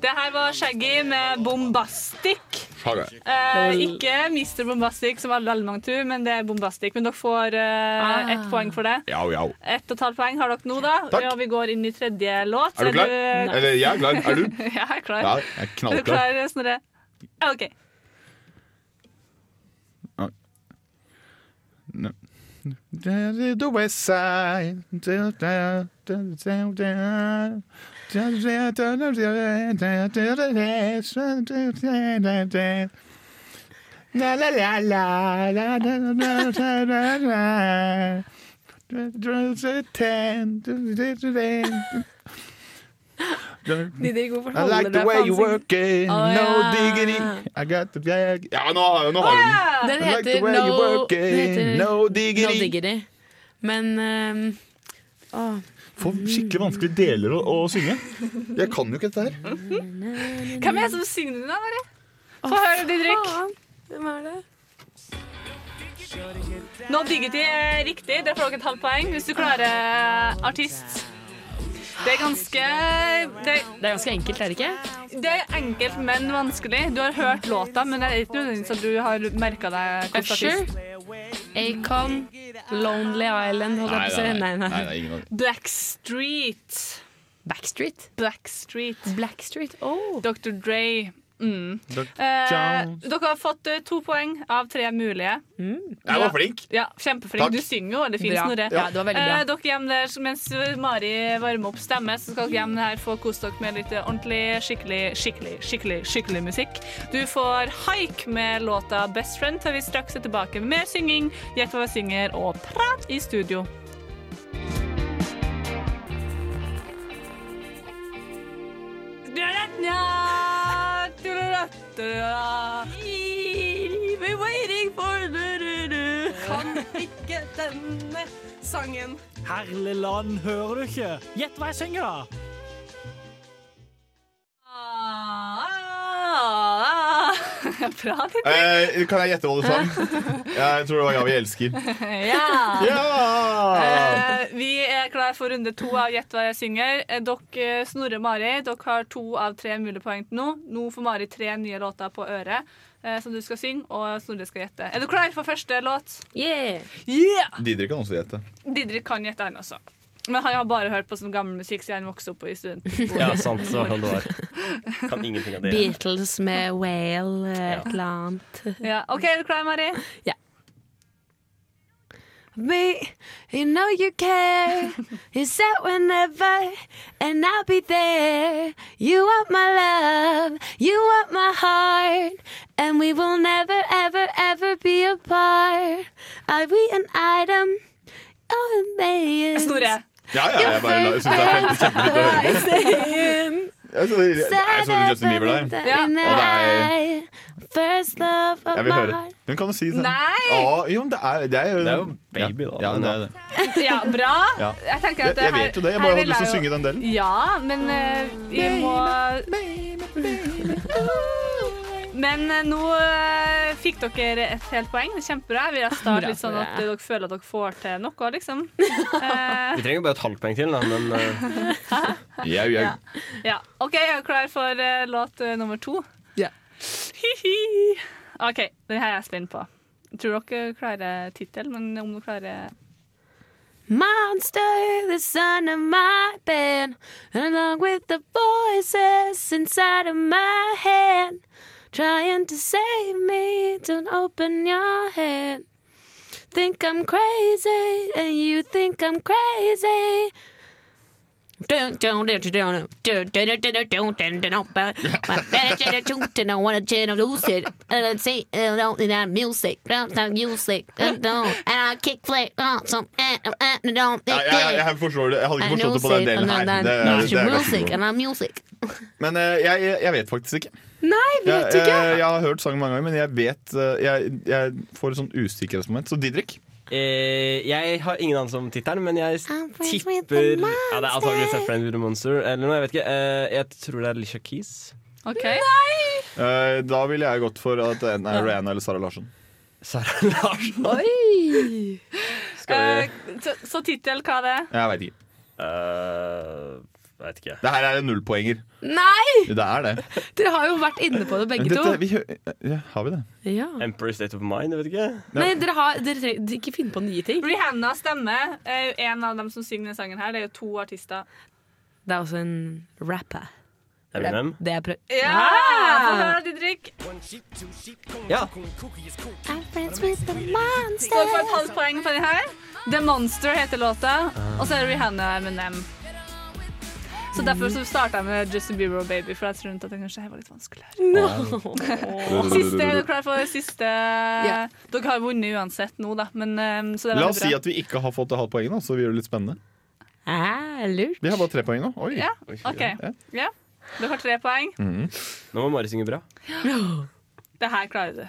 [SPEAKER 3] Det her var Shaggy med Bombastic. Eh, ikke Mr. Bombastic, som alle mange tror, men det er Bombastic. Men dere får eh,
[SPEAKER 5] Ah.
[SPEAKER 3] ett poeng for det. Ett og et halvt poeng har dere nå, da.
[SPEAKER 4] Takk.
[SPEAKER 3] Ja, vi går inn i tredje låt.
[SPEAKER 4] Er du klar? Eller jeg er klar. Er du?
[SPEAKER 3] jeg er klar.
[SPEAKER 4] Ja, jeg er
[SPEAKER 3] Er du klar, Snorre? Ja, OK.
[SPEAKER 4] The west side. La la la la la la la la la la.
[SPEAKER 5] Didrik, hvorfor
[SPEAKER 4] I like the way you work it, no
[SPEAKER 5] ja.
[SPEAKER 4] diggity. I got the bag. Ja, nå, nå har hun den.
[SPEAKER 5] Den
[SPEAKER 4] I like the way
[SPEAKER 5] No,
[SPEAKER 4] you work it, no diggity.
[SPEAKER 5] No diggity. Men um, åh.
[SPEAKER 4] Får skikkelig vanskelige deler å, å synge. Jeg kan jo ikke dette her.
[SPEAKER 3] Hvem er det som synger den, da, Mari? Få høre, Didrik.
[SPEAKER 5] Hvem er det?
[SPEAKER 3] No Diggity er riktig. Der får dere et halvt poeng hvis du klarer artist. Det er ganske det,
[SPEAKER 5] Det er ganske enkelt, er det ikke?
[SPEAKER 3] det er enkelt, men vanskelig. Du har hørt låta, men det er ikke nødvendigvis at du har merka deg
[SPEAKER 5] Usher? Acon, Lonely Island, holdt jeg på å si. Nei, nei.
[SPEAKER 4] nei.
[SPEAKER 3] Blackstreet.
[SPEAKER 5] Backstreet?
[SPEAKER 3] Blackstreet.
[SPEAKER 5] Blackstreet, oh.
[SPEAKER 3] Dr. Dre. Mm. Eh, dere har fått eh, to poeng av tre mulige.
[SPEAKER 4] Jeg var flink.
[SPEAKER 3] Ja, Kjempeflink.
[SPEAKER 4] Takk.
[SPEAKER 3] Du synger jo veldig fint,
[SPEAKER 5] Bra.
[SPEAKER 3] Snorre.
[SPEAKER 5] Ja, det var veldig bra.
[SPEAKER 3] Eh, dere hjemme der, mens Mari varmer opp stemme, så skal dere hjem her få kose dere med litt ordentlig, skikkelig, skikkelig, skikkelig skikkelig musikk. Du får Haik med låta Best Friend, til vi straks er tilbake med mer synging, gjett hva vi synger, og prat i studio.
[SPEAKER 14] We're waiting for du-du-du. Kan ikke denne sangen.
[SPEAKER 15] Herlig land, hører du ikke? Gjett hva jeg synger, da!
[SPEAKER 3] Ah, Bra.
[SPEAKER 4] Eh, kan jeg gjette hva du sa? Jeg tror det var 'Ja, vi elsker'.
[SPEAKER 3] Ja!
[SPEAKER 4] Ja!
[SPEAKER 3] Eh, vi er klar for runde to av Gjett hva jeg synger. Eh, Dere, Snorre og Mari, dere har to av tre mulige poeng til nå. Nå får Mari tre nye låter på øret eh, som du skal synge, og Snorre skal gjette. Er du klar for første låt?
[SPEAKER 5] Yeah!
[SPEAKER 3] Yeah!
[SPEAKER 4] Didrik kan også gjette.
[SPEAKER 3] Didrik kan gjette, han også. Men han har bare hørt på sånn gammel musikk siden han vokste opp i studentbolig.
[SPEAKER 12] Ja, sant. Så det var. Kan ingenting av det.
[SPEAKER 5] Beatles med Whale, eh, et eller annet.
[SPEAKER 3] Ja. OK, er du klar, Mari?
[SPEAKER 5] Ja. Me, you know you care. You said whenever, and I'll be there. You want my love, you want my heart, and we will never, ever, ever be apart. Are we an item? Oh, man.
[SPEAKER 4] Ja, ja, jeg bare la- synes det er kjempe- kjempefint å høre på. Jeg så, jeg så Justin Bieber der.
[SPEAKER 3] Ja.
[SPEAKER 4] Og det er
[SPEAKER 5] First love of
[SPEAKER 4] Jeg vil høre. Hun kan jo si det.
[SPEAKER 3] Nei!
[SPEAKER 4] Å, jo, det er, det er jo
[SPEAKER 12] Det er jo baby, da.
[SPEAKER 4] Ja, det er det.
[SPEAKER 3] Ja, bra.
[SPEAKER 4] Ja.
[SPEAKER 3] Jeg tenker at
[SPEAKER 4] Jeg- jeg vet jo det, jeg bare hadde lyst til å synge den delen.
[SPEAKER 3] Ja, men uh, vi må Men eh, nå eh, fikk dere et helt poeng. Det er Kjempebra. Vi har startet litt sånn at dere føler at dere får til noe, liksom. Eh,
[SPEAKER 12] Vi trenger bare et halvt poeng til, da, men uh,
[SPEAKER 4] Jau, jau.
[SPEAKER 3] Ja. ja. OK, jeg er klar for uh, låt eh, nummer to.
[SPEAKER 5] Ja.
[SPEAKER 3] Hi-hi. OK, den her er jeg spent på. Jeg tror dere klarer tittel, men om dere klarer
[SPEAKER 5] Monster, the son of my bed, along with the voices inside of my head, trying to save me. Don't open your head. Think I'm crazy, and you think I'm crazy.
[SPEAKER 4] Jeg, forstår det. Jeg hadde ikke forstått det på den delen her. Det, det, det er Men eh, jeg, jeg vet faktisk ikke.
[SPEAKER 5] Nei, vet
[SPEAKER 4] Jeg,
[SPEAKER 5] du ikke?
[SPEAKER 4] jeg, jeg har hørt sangen mange ganger, men jeg vet eh, Jeg, jeg får et sånn usikkerhetsmoment. Så Didrik?
[SPEAKER 12] Eh, Jeg har ingen anelse om tittelen, men jeg tipper ja, Det er antakeligvis A Friend with a Monster. Eller noe, jeg vet ikke. Eh, jeg tror det er Alicia Keys.
[SPEAKER 3] Nei
[SPEAKER 4] Eh, da ville jeg gått for at det enten er Rihanna eller Sara Larsson.
[SPEAKER 12] Sara Larsson?
[SPEAKER 5] Oi!
[SPEAKER 12] Skal
[SPEAKER 3] Eh, så så tittel, hva er det?
[SPEAKER 4] Jeg veit ikke.
[SPEAKER 12] Uh, vet ikke.
[SPEAKER 4] Det her er en nullpoenger.
[SPEAKER 5] Nei!
[SPEAKER 4] Det er det.
[SPEAKER 5] Dere har jo vært inne på det begge
[SPEAKER 4] Dette,
[SPEAKER 5] to
[SPEAKER 4] vi, ja, har vi det?
[SPEAKER 5] ja.
[SPEAKER 12] Emperor State of Mind, jeg vet ikke.
[SPEAKER 5] Nei, dere har dere trenger ikke finne på nye ting
[SPEAKER 3] Rihanna stemmer. Eh, En av dem som synger denne sangen her, det er jo to artister.
[SPEAKER 5] Det er også en rapper
[SPEAKER 12] Eminem?
[SPEAKER 5] Det er prøv...
[SPEAKER 3] Ja! Få høre, Didrik.
[SPEAKER 12] Ja.
[SPEAKER 5] friends with the monster
[SPEAKER 3] Skal du få et halvt poeng for den her? The Monster heter låta, og så er det Rihanna og Eminem. Så derfor så starta jeg med Justin Bieber og Baby, for jeg tror at det kanskje var litt vanskeligere. Siste, er du klar for siste Dere har vunnet uansett nå, da. Men, så det er
[SPEAKER 4] La
[SPEAKER 3] oss
[SPEAKER 4] oss si at vi ikke har fått det halvt poenget, så vi gjør det litt spennende.
[SPEAKER 5] ah, Lurt
[SPEAKER 4] Vi har bare tre poeng nå. Oi.
[SPEAKER 3] Ja, OK. Ja. Du har tre poeng.
[SPEAKER 4] Mm.
[SPEAKER 12] Nå må Mari synge bra.
[SPEAKER 3] Det her klarer du.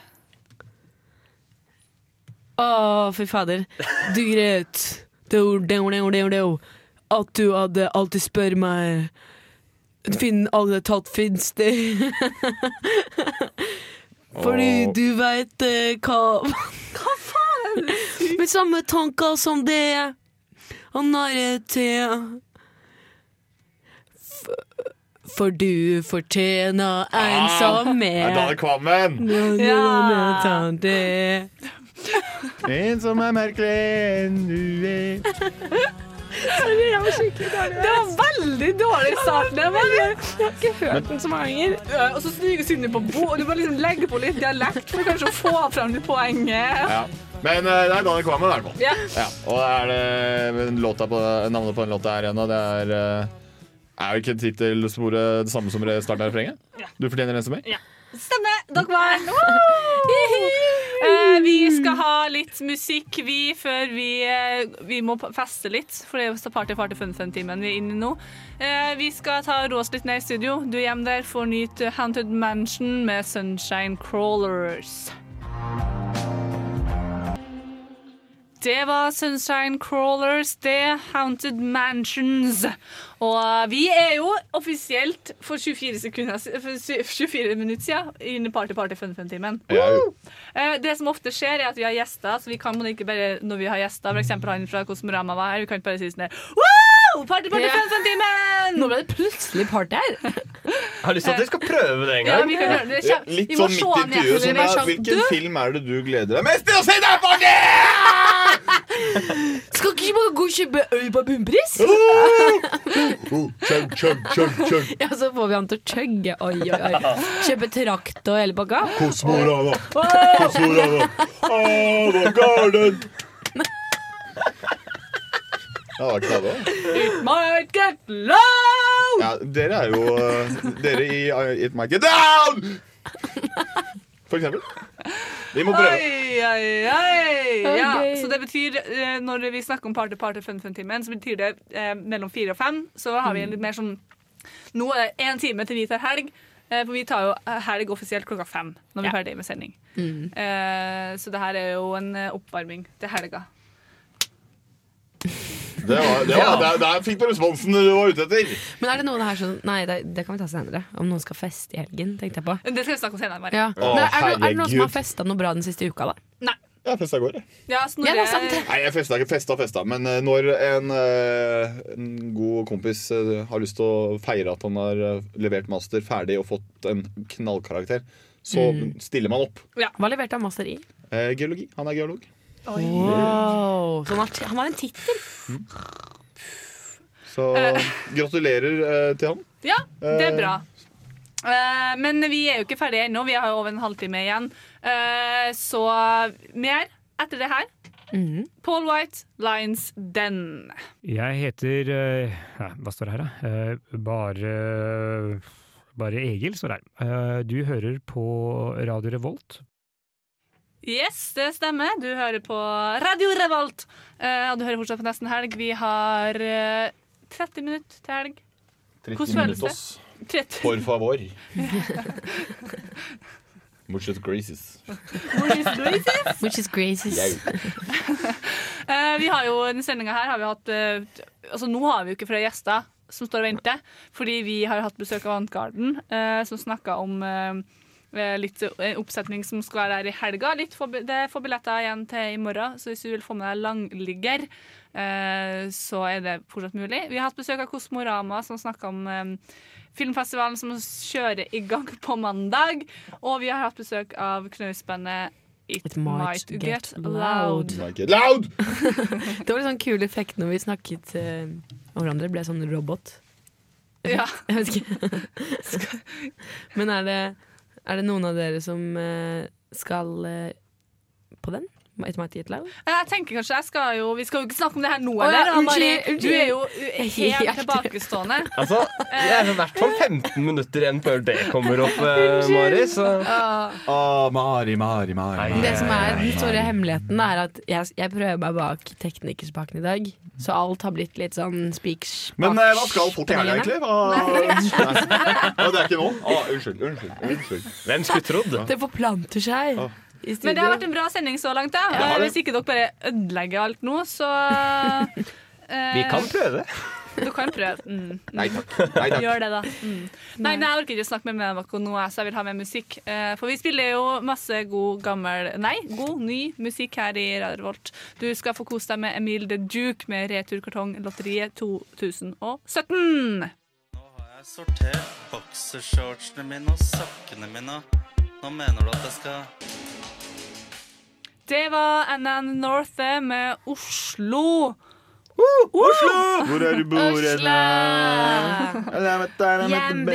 [SPEAKER 5] Å, fy fader. Du greit do, do, do, do, do. At du hadde alltid spør meg Finn alle tatt fins det? Fordi du veit eh, hva Hva faen? Med samme tanker som det. Han har til For du fortjener en
[SPEAKER 4] Ah,
[SPEAKER 5] som
[SPEAKER 4] er Dale
[SPEAKER 5] er
[SPEAKER 4] Kvammen!
[SPEAKER 5] Ja.
[SPEAKER 4] En som er merkelig enn du er.
[SPEAKER 5] Sorry, jeg var skikkelig dårlig.
[SPEAKER 3] Det var veldig dårlig start. Det var, jeg
[SPEAKER 5] har ikke hørt den så mange ganger.
[SPEAKER 3] Og så smyger Synne på bo, og du må liksom legge på litt dialekt for kanskje å få fram litt poenget.
[SPEAKER 4] Ja. Men eh, det er Daniel Kvammen, i hvert fall.
[SPEAKER 3] Ja.
[SPEAKER 4] Ja, og er det låta på, navnet på den låta her igjen, og det er eh, Er jo ikke tittelsporet det samme som starten av refrenget? Du fortjener en som er?
[SPEAKER 3] Ja. Stemmer. Dere vant. uh, vi skal ha litt musikk, vi, før vi, uh, vi må feste litt. For det er party, party, fun, fun-timen vi er inne i nå. Uh, vi skal ta oss litt ned i studio. Du er hjemme der, får nyte Haunted Mansion med Sunshine Crawlers. Det var Sunshine Crawlers, det. Haunted Mansions. Og vi er jo offisielt for 24, sekunder, for 24 minutter siden inne i Party Party Fun Fun-timen.
[SPEAKER 4] Er
[SPEAKER 3] Eh, Det som ofte skjer, er at vi har gjester. Så vi kan ikke bare når vi har gjester, for eksempel han fra Kosmorama var her, vi kan ikke bare si sånn Wow! Party Party
[SPEAKER 5] Ja.
[SPEAKER 3] Fun Fun-timen!
[SPEAKER 5] Nå ble det plutselig party her.
[SPEAKER 12] Jeg har lyst til at vi skal prøve det en
[SPEAKER 3] Ja,
[SPEAKER 12] gang.
[SPEAKER 3] vi kan det.
[SPEAKER 4] Litt sånn midt i
[SPEAKER 3] eller
[SPEAKER 4] Sånn, ja, hvilken
[SPEAKER 3] du-
[SPEAKER 4] film er det du gleder deg mest til å se der, Party?
[SPEAKER 5] Skal ikke bare gå og kjøpe øl på bunnpris?
[SPEAKER 4] Chug, chug, chug, chug.
[SPEAKER 5] Ja, så får vi han til å chugge. Oi, oi, oi. Kjøpe trakt og hele pakka.
[SPEAKER 4] Kosmorama. Kosmorama. Ava Garden. Det.
[SPEAKER 3] It might get low!
[SPEAKER 4] Ja, dere er jo eh, Dere i It Might Get Down! For eksempel. Vi må prøve.
[SPEAKER 3] Oi, oi, oi. Ja, så det betyr, eh, når vi snakker om Party Party Fun Fun-timen, så betyr det eh, mellom fire og fem. Så har vi en litt mer sånn Nå er det én time til vi tar helg. Eh, for vi tar jo helg offisielt klokka fem når vi er ferdig med sending.
[SPEAKER 5] Mm.
[SPEAKER 3] Eh, så det her er jo en eh, oppvarming til helga.
[SPEAKER 4] Det var, det var, der, der fikk du responsen du var ute etter.
[SPEAKER 5] Men er det noen her som Nei, det, det kan vi ta senere. Om noen skal feste i helgen, tenkte jeg på.
[SPEAKER 3] Det skal vi snakke om senere. Mari.
[SPEAKER 5] Ja.
[SPEAKER 4] Å,
[SPEAKER 5] Men er, det, er det noen som har festa noe bra den siste uka, da?
[SPEAKER 3] Nei.
[SPEAKER 4] Jeg festa i går, jeg.
[SPEAKER 3] Ja,
[SPEAKER 5] Ja,
[SPEAKER 4] Nei, jeg festa ikke. Festa, festa. Men eh, når en, eh, en god kompis eh, har lyst til å feire at han har levert master ferdig og fått en knallkarakter, så
[SPEAKER 5] Mm.
[SPEAKER 4] stiller man opp.
[SPEAKER 5] Hva leverte han master i?
[SPEAKER 4] Eh, geologi. Han er geolog.
[SPEAKER 5] Wow. Så han har, han har en tittel.
[SPEAKER 4] Så
[SPEAKER 3] Eh.
[SPEAKER 4] gratulerer eh, til han.
[SPEAKER 3] Ja, det er
[SPEAKER 4] Eh,
[SPEAKER 3] bra. Eh, men vi er jo ikke ferdige ennå. Vi har jo over en halvtime igjen. Eh, så mer etter det her.
[SPEAKER 5] Mhm.
[SPEAKER 3] Paul White, Lions Den.
[SPEAKER 15] Jeg heter eh, Hva står det her, da? Eh, bare Bare Egil står her. Eh, du hører på Radio Revolt.
[SPEAKER 3] Yes, det stemmer. Du hører på Radio Revolt. Eh, og du hører fortsatt på Nesten Helg. Vi har uh, 30 minutter til helg.
[SPEAKER 4] 30
[SPEAKER 3] Hvordan føles det?
[SPEAKER 4] minutos.
[SPEAKER 3] 30.
[SPEAKER 4] For favor. Muchas graces.
[SPEAKER 5] Much is graces.
[SPEAKER 3] Eh, vi har jo denne sendinga her har vi hatt eh, Altså Nå har vi jo ikke flere gjester som står og venter, fordi vi har hatt besøk av Antgarden, eh, som snakka om eh, eh, litt eh, oppsetning som skal være der i helga. Litt for, det får billetter igjen til i morgen, så hvis du vil få med deg langligger, eh, så er det fortsatt mulig. Vi har hatt besøk av Kosmorama, som snakka om eh, filmfestivalen som kjører i gang på mandag. Og vi har hatt besøk av knausbandet It, Might, Get, Loud.
[SPEAKER 4] Might Get Loud!
[SPEAKER 5] det var litt sånn kul effekt når vi snakket eh, om hverandre. Det ble sånn robot.
[SPEAKER 3] Ja.
[SPEAKER 5] Jeg vet ikke. Men er det, er det noen av dere som eh, skal eh, på den? It Might Get Loud?
[SPEAKER 3] Jeg tenker kanskje jeg skal jo Vi skal jo ikke snakke om det her nå,
[SPEAKER 5] ja,
[SPEAKER 3] eller? Anna
[SPEAKER 5] unnskyld,
[SPEAKER 3] Du er jo uh, helt tilbakestående.
[SPEAKER 12] Altså, det er i hvert fall 15 minutter igjen før det kommer opp, eh, Mari. Så
[SPEAKER 3] Ah.
[SPEAKER 4] Å, Mari, Mari, Mari.
[SPEAKER 5] Det som er den store hemmeligheten, er at jeg, jeg prøver meg bak teknikerspaken i dag. Så alt har blitt litt sånn speaks
[SPEAKER 4] Men eh, hva skal fort i helga, egentlig? Hva... Nei, det er ikke nå. Ah, unnskyld, unnskyld. unnskyld.
[SPEAKER 12] Hvem skulle trodd?
[SPEAKER 5] Det forplanter seg. I
[SPEAKER 3] Men det har vært en bra sending så langt. Da.
[SPEAKER 12] Ja, har.
[SPEAKER 3] Hvis ikke dere bare ødelegger alt nå, så eh,
[SPEAKER 12] Vi kan prøve.
[SPEAKER 3] Du kan prøve. Mm.
[SPEAKER 4] Nei takk. Nei, takk.
[SPEAKER 3] Gjør det, da. Mm. Nei, nei, jeg orker ikke å snakke med meg dere nå, så jeg vil ha med musikk. Eh, For vi spiller jo masse god gammel Nei, god ny musikk her i Radio Volt. Du skal få kose deg med Emil the Duke med Returkartong-lotteriet 2017.
[SPEAKER 16] Jeg sortert boksershortsene mine og sokkene mine. Nå mener du at jeg skal
[SPEAKER 3] Det var NN North med Oslo.
[SPEAKER 4] Oslo! Hvor er du bor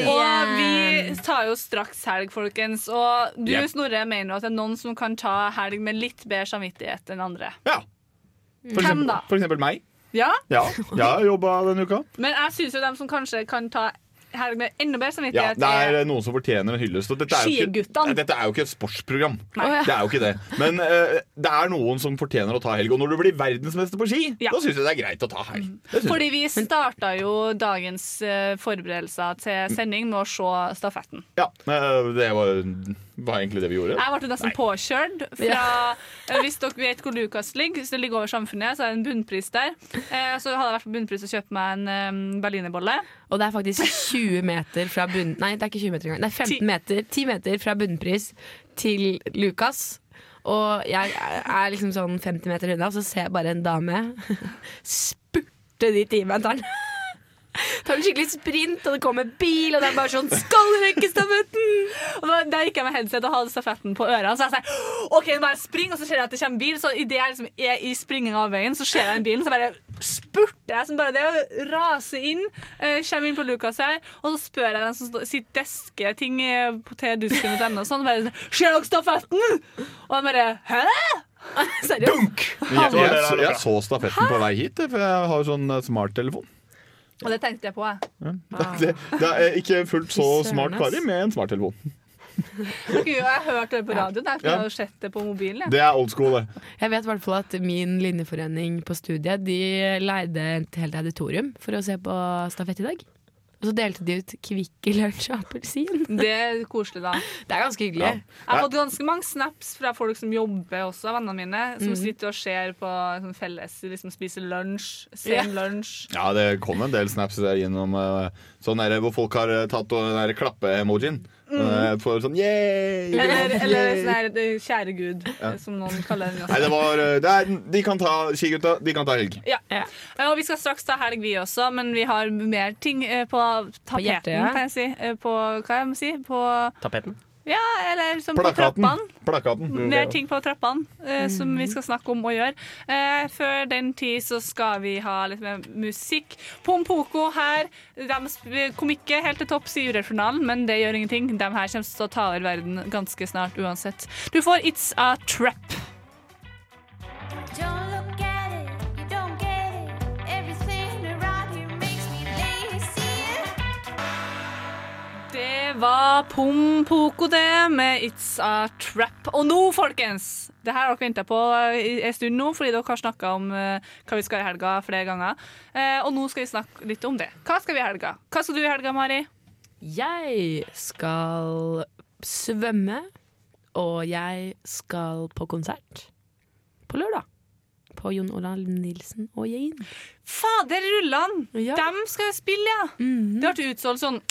[SPEAKER 3] Og vi tar jo straks helg, folkens. Og du,
[SPEAKER 4] Yep.
[SPEAKER 3] Snorre, mener at det er noen som kan ta helg med litt bedre samvittighet enn andre.
[SPEAKER 4] Ja. For
[SPEAKER 3] Hvem
[SPEAKER 4] eksempel,
[SPEAKER 3] da?
[SPEAKER 4] for eksempel meg.
[SPEAKER 3] Ja?
[SPEAKER 4] Ja, jeg har jobba denne uka.
[SPEAKER 3] Men jeg syns jo dem som kanskje kan ta helg med enda bedre
[SPEAKER 4] Ja, det er noen som fortjener en hyllest. Dette er, ikke, dette er jo ikke et sportsprogram.
[SPEAKER 3] Nei.
[SPEAKER 4] Det er jo ikke det. Men uh, det er noen som fortjener å ta helg. Og når du blir verdensmester på ski,
[SPEAKER 3] Ja.
[SPEAKER 4] da syns jeg det er greit å ta helg.
[SPEAKER 3] Fordi vi starta jo dagens eh, forberedelser til sending med å se stafetten.
[SPEAKER 4] Ja, eh, det var var egentlig det vi gjorde.
[SPEAKER 3] Jeg ble nesten påkjørt. Fra, eh, Hvis dere vet hvor Lukas ligger, hvis det ligger over Samfunnet, så er det en bunnpris der. Eh, så hadde jeg vært på bunnpris og kjøpt meg en um, berlinerbolle.
[SPEAKER 5] Og det er faktisk 20 meter fra bunn... Nei, det er ikke 20 meter engang. Det er 15 meter, 10 meter fra bunnpris til Lukas. Og jeg er liksom sånn 50 meter unna, og så ser jeg bare en dame spurte de timeteren. Tar en skikkelig sprint, og det kommer bil, og det er bare sånn 'Skal du rekke stafetten?'
[SPEAKER 3] Og da, da gikk jeg med headset og hadde stafetten på ørene. Så jeg sier, OK, nå bare spring, og så ser jeg at det kommer bil. Så idet jeg liksom er i springinga av veien, så ser jeg den bilen, så bare spurter jeg som bare det, og raser inn. eh, kommer inn på Lukas her, og så spør jeg den som sitter desker ting eh, på til dusken og sånn, og bare 'Ser dere stafetten?' Og han bare 'Hæ?'
[SPEAKER 5] Seriøst?
[SPEAKER 4] Dunk! jeg, jeg, så- jeg så stafetten på vei hit, for jeg har jo sånn eh, smarttelefon.
[SPEAKER 3] Og det tenkte jeg på, jeg.
[SPEAKER 4] Det, det er ikke fullt så smart. Kari med en smarttelefon.
[SPEAKER 3] Gud, jeg har hørt det på radioen. Jeg
[SPEAKER 4] Ja.
[SPEAKER 3] har sett det på mobilen. jeg.
[SPEAKER 4] Det er old school, det.
[SPEAKER 5] Jeg vet i hvert fall at min linjeforening på studiet De leide et helt auditorium for å se på stafett i dag. Og så delte de ut Kvikk Lunsj appelsin.
[SPEAKER 3] Det er koselig, da.
[SPEAKER 5] Det er ganske hyggelig.
[SPEAKER 3] Jeg har fått ganske mange snaps fra folk som jobber også, vennene mine, som
[SPEAKER 5] mm.
[SPEAKER 3] sitter og ser på sånn felles, liksom spiser lunsj, sen
[SPEAKER 5] Ja.
[SPEAKER 3] lunsj.
[SPEAKER 4] Ja, det kom en del snaps der innom eh, sånn der, hvor folk har eh, tatt og den derre klappe-emojien.
[SPEAKER 3] Mm.
[SPEAKER 4] Eh, For sånn yeah!
[SPEAKER 3] Eller, eller
[SPEAKER 4] yay.
[SPEAKER 3] sånn her det- Kjære Gud,
[SPEAKER 4] Ja.
[SPEAKER 3] som noen kaller den.
[SPEAKER 4] Nei, det var eh, det er, De kan ta skigutta, de kan ta helg.
[SPEAKER 3] Ja. Ja. Og vi skal straks ta helg, vi også, men vi har mer ting eh, på tapeten,
[SPEAKER 5] hjertet, ja.
[SPEAKER 3] kan jeg si. Eh, På, hva jeg må si? På
[SPEAKER 12] Tapeten.
[SPEAKER 3] Ja, eller sånn på
[SPEAKER 4] Plakaten.
[SPEAKER 3] trappene.
[SPEAKER 4] Plakaten.
[SPEAKER 3] Mer ting på trappene eh, som vi skal snakke om og gjøre. Eh, før den tid så skal vi ha litt mer musikk. Pompoko her. De kom ikke helt til topps i jurerfinalen, men det gjør ingenting. De her kommer til å ta over verden ganske snart uansett. Du får It's a Trap. Var Pompoko, det, med It's a Trap. Og nå, folkens! Det her har dere venta på en stund nå, fordi dere har snakka om eh, hva vi skal i helga flere ganger. Eh, og nå skal vi snakke litt om det. Hva skal vi i helga? Hva skal du i helga, Mari?
[SPEAKER 5] Jeg skal svømme, og jeg skal på konsert på lørdag. På Jon Olav Nilsen og Jane.
[SPEAKER 3] Fader rullan!
[SPEAKER 5] Ja.
[SPEAKER 3] De skal spille, ja! Det ble utsolgt sånn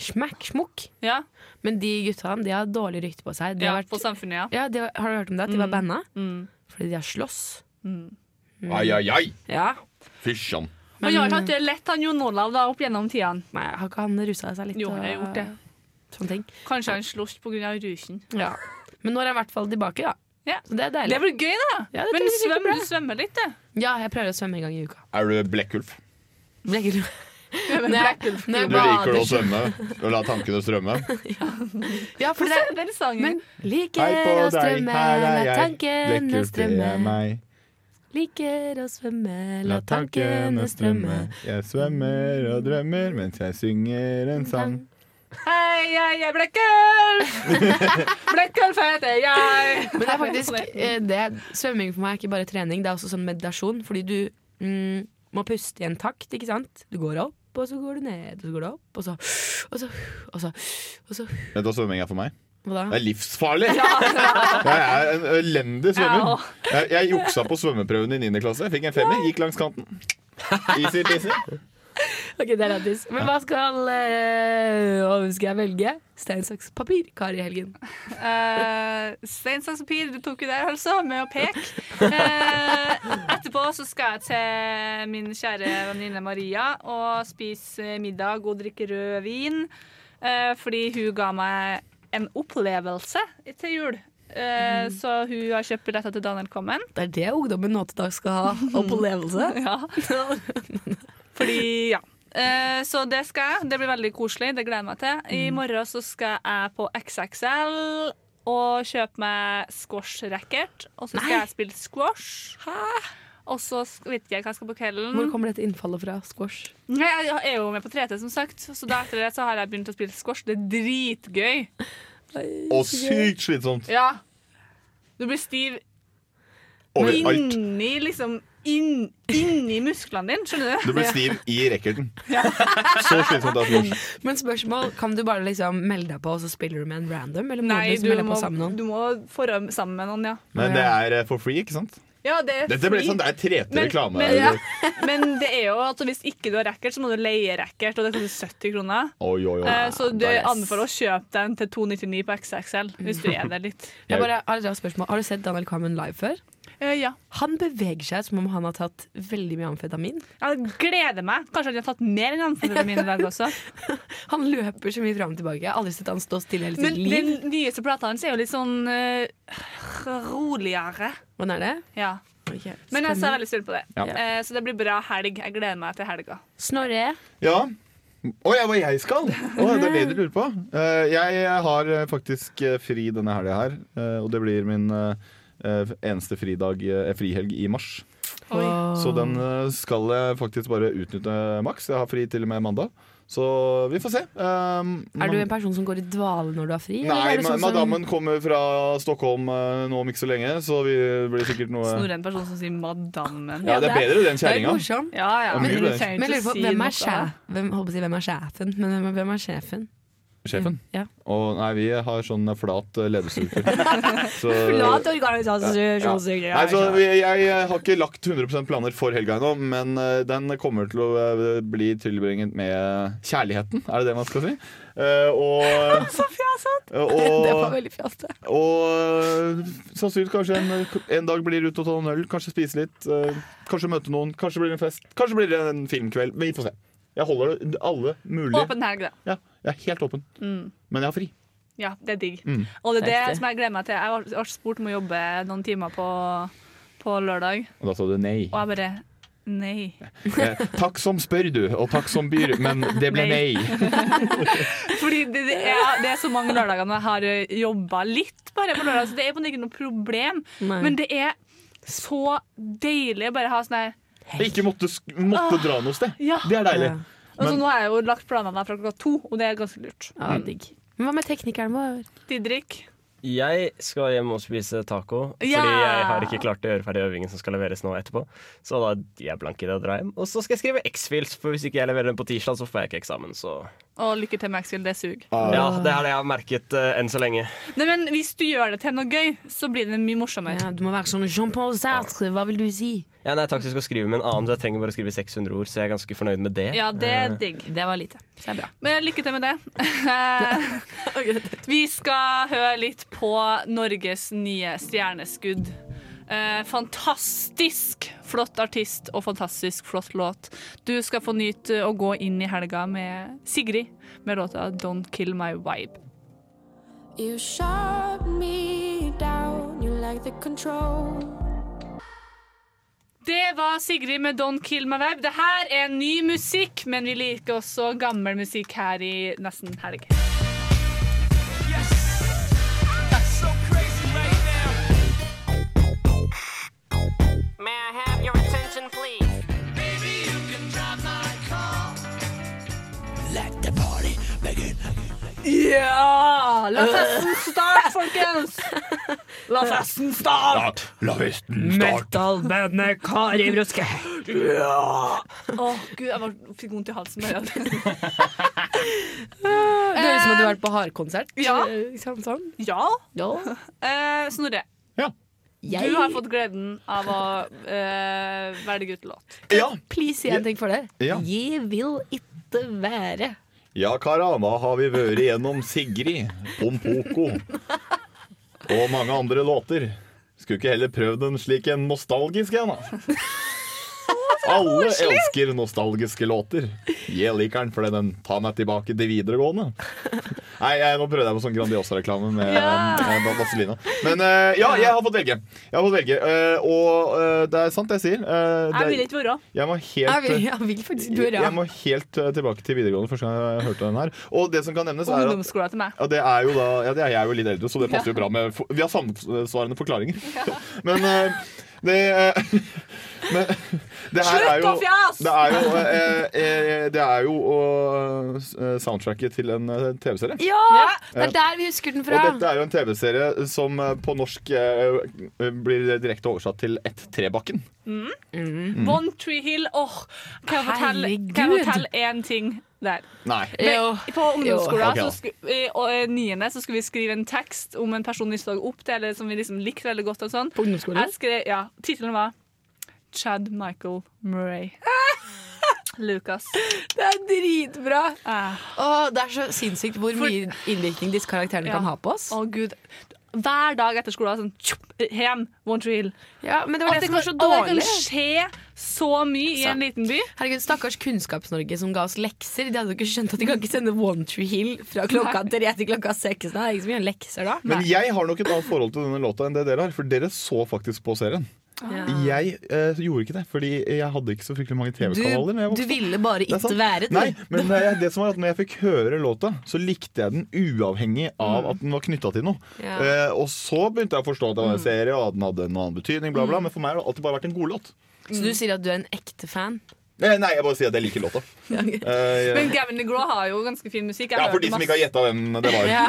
[SPEAKER 5] Smack smukk.
[SPEAKER 3] Ja.
[SPEAKER 5] Men de guttene de har dårlig rykte på seg. De
[SPEAKER 3] Ja,
[SPEAKER 5] har vært,
[SPEAKER 3] på Samfunnet, ja.
[SPEAKER 5] ja de har, har du hørt om det? At de var
[SPEAKER 3] Mm.
[SPEAKER 5] banna?
[SPEAKER 3] Mm.
[SPEAKER 5] Fordi de har slåss. Mm.
[SPEAKER 4] Ai, ai, ai!
[SPEAKER 5] Ja.
[SPEAKER 4] Fysjan.
[SPEAKER 3] Han har ikke hatt det lett, han Jon Olav, da, opp gjennom tidene.
[SPEAKER 5] Nei, har ikke han rusa seg litt?
[SPEAKER 3] Jo, han har gjort det.
[SPEAKER 5] Sånne ting.
[SPEAKER 3] Kanskje han sloss pga. rusen.
[SPEAKER 5] Ja. Men nå er jeg i hvert fall tilbake, da.
[SPEAKER 3] Ja.
[SPEAKER 5] Så det er deilig.
[SPEAKER 3] Det blir gøy, da.
[SPEAKER 5] Ja,
[SPEAKER 3] Men
[SPEAKER 5] jeg
[SPEAKER 3] svøm, du svømmer litt, du.
[SPEAKER 5] Ja, jeg prøver å svømme en gang i uka.
[SPEAKER 4] Er du blekkulf?
[SPEAKER 3] Men
[SPEAKER 5] Når jeg- når
[SPEAKER 4] Du liker å svømme og la tankene strømme?
[SPEAKER 5] Ja, for det
[SPEAKER 3] er den sangen?
[SPEAKER 5] Men liker å strømme, la tankene strømme.
[SPEAKER 4] er.
[SPEAKER 5] Liker å svømme, la
[SPEAKER 4] tankene strømme. Jeg svømmer og drømmer mens jeg synger en sang.
[SPEAKER 3] Hei, jeg er Blekkulf! Blekkulf heter jeg!
[SPEAKER 5] Men det er faktisk eh, det, Svømming for meg er ikke bare trening, det er også sånn meditasjon. Fordi du mm, må puste i en takt, ikke sant? Du går opp, og så går du ned, og så går du opp, og så Og så, og så, og så
[SPEAKER 4] Vet du hva svømming er for meg?
[SPEAKER 5] Hva da?
[SPEAKER 4] Det er livsfarlig! Jeg er en elendig svømmer. Jeg, jeg juksa på svømmeprøven i 9. klasse. Jeg fikk en femmer, gikk langs kanten. Easy peasy.
[SPEAKER 5] Ok, det er lættis. Men hva skal øh, skal jeg velge? Stein, saks, papir. Kari Helgen.
[SPEAKER 3] Uh, Stein, saks, papir. Du tok jo der, altså, med å peke. Uh, etterpå så skal jeg til min kjære venninne Maria og spise middag og drikke rødvin. Uh, fordi hun ga meg en opplevelse til jul. Eh, Så hun har kjøpt billetter til Daniel Kommen.
[SPEAKER 5] Det er det ungdommen nå til dags skal ha. Opplevelse.
[SPEAKER 3] ja. Fordi, ja. Eh, så det skal jeg. Det blir veldig koselig. Det gleder jeg meg til. I morgen så skal jeg på XXL og kjøpe meg squash-racket. Og så skal
[SPEAKER 5] Nei.
[SPEAKER 3] jeg spille squash. Hæ? Og så vet vet jeg hva jeg skal på kvelden.
[SPEAKER 5] Hvor kommer dette innfallet fra? Squash?
[SPEAKER 3] Nei, Jeg er jo med på 3T, som sagt. Så da etter det så har jeg begynt å spille squash. Det er dritgøy.
[SPEAKER 4] Og sykt slitsomt.
[SPEAKER 3] Ja. Du blir stiv
[SPEAKER 4] Over alt.
[SPEAKER 3] Inni liksom inn, Inni musklene dine, skjønner du?
[SPEAKER 4] Du blir stiv i racketen. Så slitsomt.
[SPEAKER 5] Men spørsmål, kan du bare liksom melde deg på, og så spiller du med en random? Eller må
[SPEAKER 3] Nei,
[SPEAKER 5] du
[SPEAKER 3] du
[SPEAKER 5] liksom melde
[SPEAKER 3] må,
[SPEAKER 5] på sammen med noen?
[SPEAKER 3] du må forhøre sammen med noen, ja.
[SPEAKER 4] Men det er eh, for free, ikke sant?
[SPEAKER 3] Ja, det er
[SPEAKER 4] Dette blir
[SPEAKER 3] free.
[SPEAKER 4] sånn, det er trete
[SPEAKER 3] Men-
[SPEAKER 4] reklame.
[SPEAKER 3] Men, ja. men det er jo at hvis ikke du har racket, så må du leie racket, og det koster 70 kroner.
[SPEAKER 4] Oi, oi, oi.
[SPEAKER 3] Eh, Så du
[SPEAKER 5] er
[SPEAKER 3] anbefaler å kjøpe den til 299 på XXL, hvis du er der litt.
[SPEAKER 5] Jeg bare har et spørsmål. Har du sett Daniel Carmen live før?
[SPEAKER 3] Eh, ja.
[SPEAKER 5] Han beveger seg som om han har tatt veldig mye amfetamin.
[SPEAKER 3] Jeg gleder meg. Kanskje han har tatt mer enn amfetamin i dag også.
[SPEAKER 5] Han løper så mye fram og tilbake. Jeg har aldri sett han stå stille hele
[SPEAKER 3] Men
[SPEAKER 5] sitt liv.
[SPEAKER 3] den nyeste plata hans er jo litt sånn uh, roligere.
[SPEAKER 5] Hvordan er det?
[SPEAKER 3] Ja.
[SPEAKER 5] Okay,
[SPEAKER 3] Men jeg
[SPEAKER 5] ser
[SPEAKER 3] veldig styr på det.
[SPEAKER 4] Ja.
[SPEAKER 3] Uh, så det blir bra helg. Jeg gleder meg til helga.
[SPEAKER 5] Snorre,
[SPEAKER 4] Ja. Å ja, hva jeg skal? Oh, det er det du lurer på. Uh, jeg har faktisk fri denne helga her, og det blir min eh, eneste fridag, eh, frihelg i mars.
[SPEAKER 5] Oi.
[SPEAKER 4] Så den eh, skal jeg faktisk bare utnytte maks. Jeg har fri til og med mandag. Så vi får se. Um,
[SPEAKER 5] er du en person som går i dvale når du har fri? eller
[SPEAKER 4] Nei,
[SPEAKER 5] er sånn som-
[SPEAKER 4] madammen kommer fra Stockholm eh, nå om ikke så lenge, så vi blir sikkert noe
[SPEAKER 3] Snorre en person som sier 'madammen'.
[SPEAKER 4] Ja, det er bedre enn
[SPEAKER 5] er
[SPEAKER 4] kjerringa.
[SPEAKER 3] Ja, ja. Men,
[SPEAKER 5] Men.
[SPEAKER 3] Men
[SPEAKER 5] lurer på, hvem er sjef? Hvem, si, er sjefen? Men hvem er sjefen?
[SPEAKER 4] Sjefen.
[SPEAKER 5] Ja.
[SPEAKER 4] Og nei, vi har sånn flat lederstruktur. Så-
[SPEAKER 5] Flat organisasjonsstruktur.
[SPEAKER 4] Ja. Nei, så jeg, jeg har ikke lagt 100 planer for helga ennå, men eh, den kommer til å eh, bli tilbringet med kjærligheten, er det det man skal si? Eh, og,
[SPEAKER 5] Så fjasete! Det var veldig fjasete.
[SPEAKER 4] og eh, sannsynligvis kanskje en, en dag blir ute og ta noen øl, kanskje spise litt, eh, kanskje møte noen, kanskje blir det en fest, kanskje blir det en filmkveld. Vi får se. Jeg holder det alle mulige
[SPEAKER 3] Åpen helg, da.
[SPEAKER 4] Ja, jeg er helt åpen.
[SPEAKER 3] Mm.
[SPEAKER 4] Men jeg har fri.
[SPEAKER 3] Ja, det er digg.
[SPEAKER 4] Mm.
[SPEAKER 3] Og det er det som jeg gleder meg til. Jeg har vært spurt om å jobbe noen timer på, på lørdag,
[SPEAKER 4] Og da sa du nei.
[SPEAKER 3] og jeg bare Nei.
[SPEAKER 4] Eh, takk som spør, du, og takk som byr, men det ble nei.
[SPEAKER 3] Fordi det, det, er, det er så mange lørdager når jeg har jobba litt bare på lørdag, så det er på en måte ikke noe problem.
[SPEAKER 5] Nei.
[SPEAKER 3] Men det er så deilig å bare ha sånn her
[SPEAKER 4] Jeg ikke måtte, måtte dra noe sted.
[SPEAKER 3] Ja.
[SPEAKER 4] Det er deilig.
[SPEAKER 3] Ja.
[SPEAKER 4] Men-
[SPEAKER 3] nå har jeg jo lagt planene fra klokka to, og det er ganske lurt.
[SPEAKER 5] Ja, digg. Men hva med teknikeren vår?
[SPEAKER 3] Didrik.
[SPEAKER 12] Jeg skal hjem og spise taco,
[SPEAKER 3] Ja!
[SPEAKER 12] fordi jeg har ikke klart å gjøre ferdig øvingen som skal leveres nå etterpå. Så da jeg blank i det å dra hjem. Og så skal jeg skrive X-Fields, for hvis ikke jeg leverer den på tirsdag, så får jeg ikke eksamen. Så
[SPEAKER 3] Og lykke til, Maxfield. Det suger.
[SPEAKER 12] ja, det er det jeg har merket uh, enn så lenge.
[SPEAKER 3] Nei, men hvis du gjør det til noe gøy, så blir det mye morsommere.
[SPEAKER 5] Ja, du må være sånn Jean-Paul Sartre, hva vil du si?
[SPEAKER 12] Ja, nei, takk, jeg skal skrive med en annen, så jeg trenger bare å skrive 600 ord, så jeg er ganske fornøyd med det.
[SPEAKER 3] Ja, det er
[SPEAKER 12] Eh,
[SPEAKER 3] digg.
[SPEAKER 5] Det var lite. Så det er bra.
[SPEAKER 3] Men lykke til med det. Vi skal høre litt på Norges nye stjerneskudd. Eh, fantastisk flott artist og fantastisk flott låt. Du skal få nyte å gå inn i helga med Sigrid med låta 'Don't Kill My Vibe'.
[SPEAKER 13] You shot me down, you like the control.
[SPEAKER 3] Det var Sigrid med 'Don't Kill My Vibe'. Det her er ny musikk, men vi liker også gammel musikk her i nesten helg. Ja! La festen starte, folkens! La festen starte!
[SPEAKER 4] La festen
[SPEAKER 5] Metal-bandet Kari Bruske.
[SPEAKER 3] Ja! Å, gud, jeg var, fikk vondt i halsen det.
[SPEAKER 5] Høres ut som at du har vært på hardkonsert.
[SPEAKER 3] Ja.
[SPEAKER 5] Eh, Sånn, sånn.
[SPEAKER 3] Ja.
[SPEAKER 5] Ja.
[SPEAKER 3] Eh, Snorre,
[SPEAKER 5] Jeg-
[SPEAKER 3] du har fått gleden av å eh, velge ut låt.
[SPEAKER 4] Ja.
[SPEAKER 5] Please, si en ting for det.
[SPEAKER 4] Ja.
[SPEAKER 5] Jeg vil ikke være
[SPEAKER 4] Ja, kara, hva har vi vært gjennom Sigrid, Pompoko og mange andre låter? Skulle ikke heller prøvd en slik en nostalgisk en, da? Alle elsker nostalgiske låter. Jeg liker den fordi den tar meg tilbake til videregående. Nei, jeg, Nå prøvde jeg på sånn Grandiosa-reklame med, med Vazelina. Men uh, ja, jeg har fått velge. Jeg har fått velge Uh, Og uh, det er sant, det jeg sier. Eh, det-
[SPEAKER 3] Jeg vil ikke være.
[SPEAKER 4] Jeg må helt
[SPEAKER 5] Jeg vil, jeg vil faktisk ikke være
[SPEAKER 4] jeg må helt eh, tilbake til videregående første gang jeg hørte den her. Og det som kan nevnes er at ja, det er jo da, ja, det er jeg jo litt eldre, så det passer jo bra med Vi har samsvarende forklaringer. Men eh, det, eh, Men det her er jo,
[SPEAKER 3] Slutt å fjas!
[SPEAKER 4] det er jo, eh, eh, det er jo eh, soundtracket til en eh, TV-serie.
[SPEAKER 5] Ja! Det er der vi husker den fra.
[SPEAKER 4] Og dette er jo en TV-serie som på norsk blir direkte oversatt til Ett Trebakken.
[SPEAKER 3] Mm.
[SPEAKER 4] Mm.
[SPEAKER 3] One Tree Hill. Åh, kan jeg fortelle, kan jeg fortelle én ting der?
[SPEAKER 4] Nei.
[SPEAKER 3] Men På ungdomsskolen
[SPEAKER 4] Jo.
[SPEAKER 3] Så sku, i, og, niende så skulle vi skrive en tekst om en person vi så opp til, eller som vi liksom likte veldig godt. og sånn.
[SPEAKER 5] På ungdomsskolen?
[SPEAKER 3] Jeg skrev, ja, Tittelen var Chad Michael Murray. Lucas.
[SPEAKER 5] Det er dritbra!
[SPEAKER 3] Ah.
[SPEAKER 5] Åh, det er så sinnssykt hvor mye innvirkning disse karakterene
[SPEAKER 3] Ja.
[SPEAKER 5] kan ha på oss.
[SPEAKER 3] Å Gud Hver dag etter skolen sånn tjup, Hjem, One Tree Hill.
[SPEAKER 5] Ja, men det var
[SPEAKER 3] At
[SPEAKER 5] det som var så dårlig.
[SPEAKER 3] Det kan skje så mye i
[SPEAKER 5] Så-
[SPEAKER 3] en liten by.
[SPEAKER 5] Herregud, Stakkars Kunnskaps-Norge som ga oss lekser. De hadde jo ikke skjønt at de kan ikke sende One Tree Hill fra klokka tre til klokka seks. Det er ikke så mye lekser da.
[SPEAKER 4] Men jeg har nok et annet forhold til denne låta enn det dere har, for dere så faktisk på serien.
[SPEAKER 5] Ja.
[SPEAKER 4] Jeg eh, gjorde ikke det, fordi jeg hadde ikke så fryktelig mange TV-kanaler.
[SPEAKER 5] Du, du ville bare ikke være det?
[SPEAKER 4] Nei, men eh, det som var at når jeg fikk høre låta, så likte jeg den uavhengig av at den var knytta til noe.
[SPEAKER 5] Mm. Ja.
[SPEAKER 4] Eh, og så begynte jeg å forstå at det var en
[SPEAKER 5] Mm.
[SPEAKER 4] serie, og at den hadde en annen betydning, bla, bla. Men for meg har det alltid bare vært en god låt.
[SPEAKER 5] Så du sier at du er en ekte fan?
[SPEAKER 4] Eh, nei, jeg bare sier at jeg liker låta. Eh,
[SPEAKER 3] Men Gavin DeGraw har jo ganske fin musikk. Jeg
[SPEAKER 4] ja, for de som ikke har gjetta hvem det var.
[SPEAKER 5] Ja.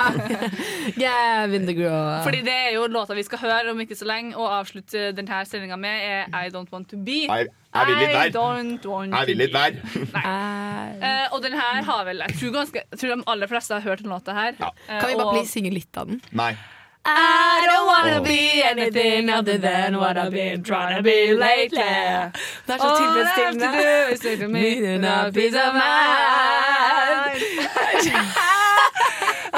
[SPEAKER 5] Gavin DeGraw
[SPEAKER 3] Fordi det er jo låta vi skal høre om ikke så lenge, og avslutte denne sendinga med, er I Don't Want To Be.
[SPEAKER 4] I jeg vil litt der. Jeg vil litt der.
[SPEAKER 3] Eh, og den her har vel Jeg tror, ganske, jeg tror de aller fleste har hørt den låta her. Eh,
[SPEAKER 5] Kan vi bare
[SPEAKER 3] og-
[SPEAKER 5] synge litt av den?
[SPEAKER 4] Nei.
[SPEAKER 5] I don't wanna be anything other than what I've been trying to be lately. Det er så
[SPEAKER 3] All I have to do is take to me
[SPEAKER 5] Needing a
[SPEAKER 3] a
[SPEAKER 5] piece
[SPEAKER 3] of mind.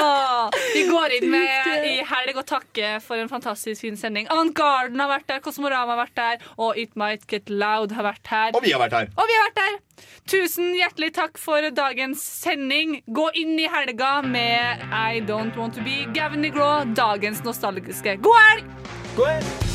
[SPEAKER 3] Åh, vi går inn med i helg og takker for en fantastisk fin sending. Avantgarden har vært der, Kosmorama har vært der, og It Might Get Loud har vært her.
[SPEAKER 4] Og vi har vært her.
[SPEAKER 3] Og vi har vært der. Tusen hjertelig takk for dagens sending. Gå inn i helga med I Don't Want To Be. Gavin DeGraw, dagens nostalgiske. God helg!
[SPEAKER 4] God helg!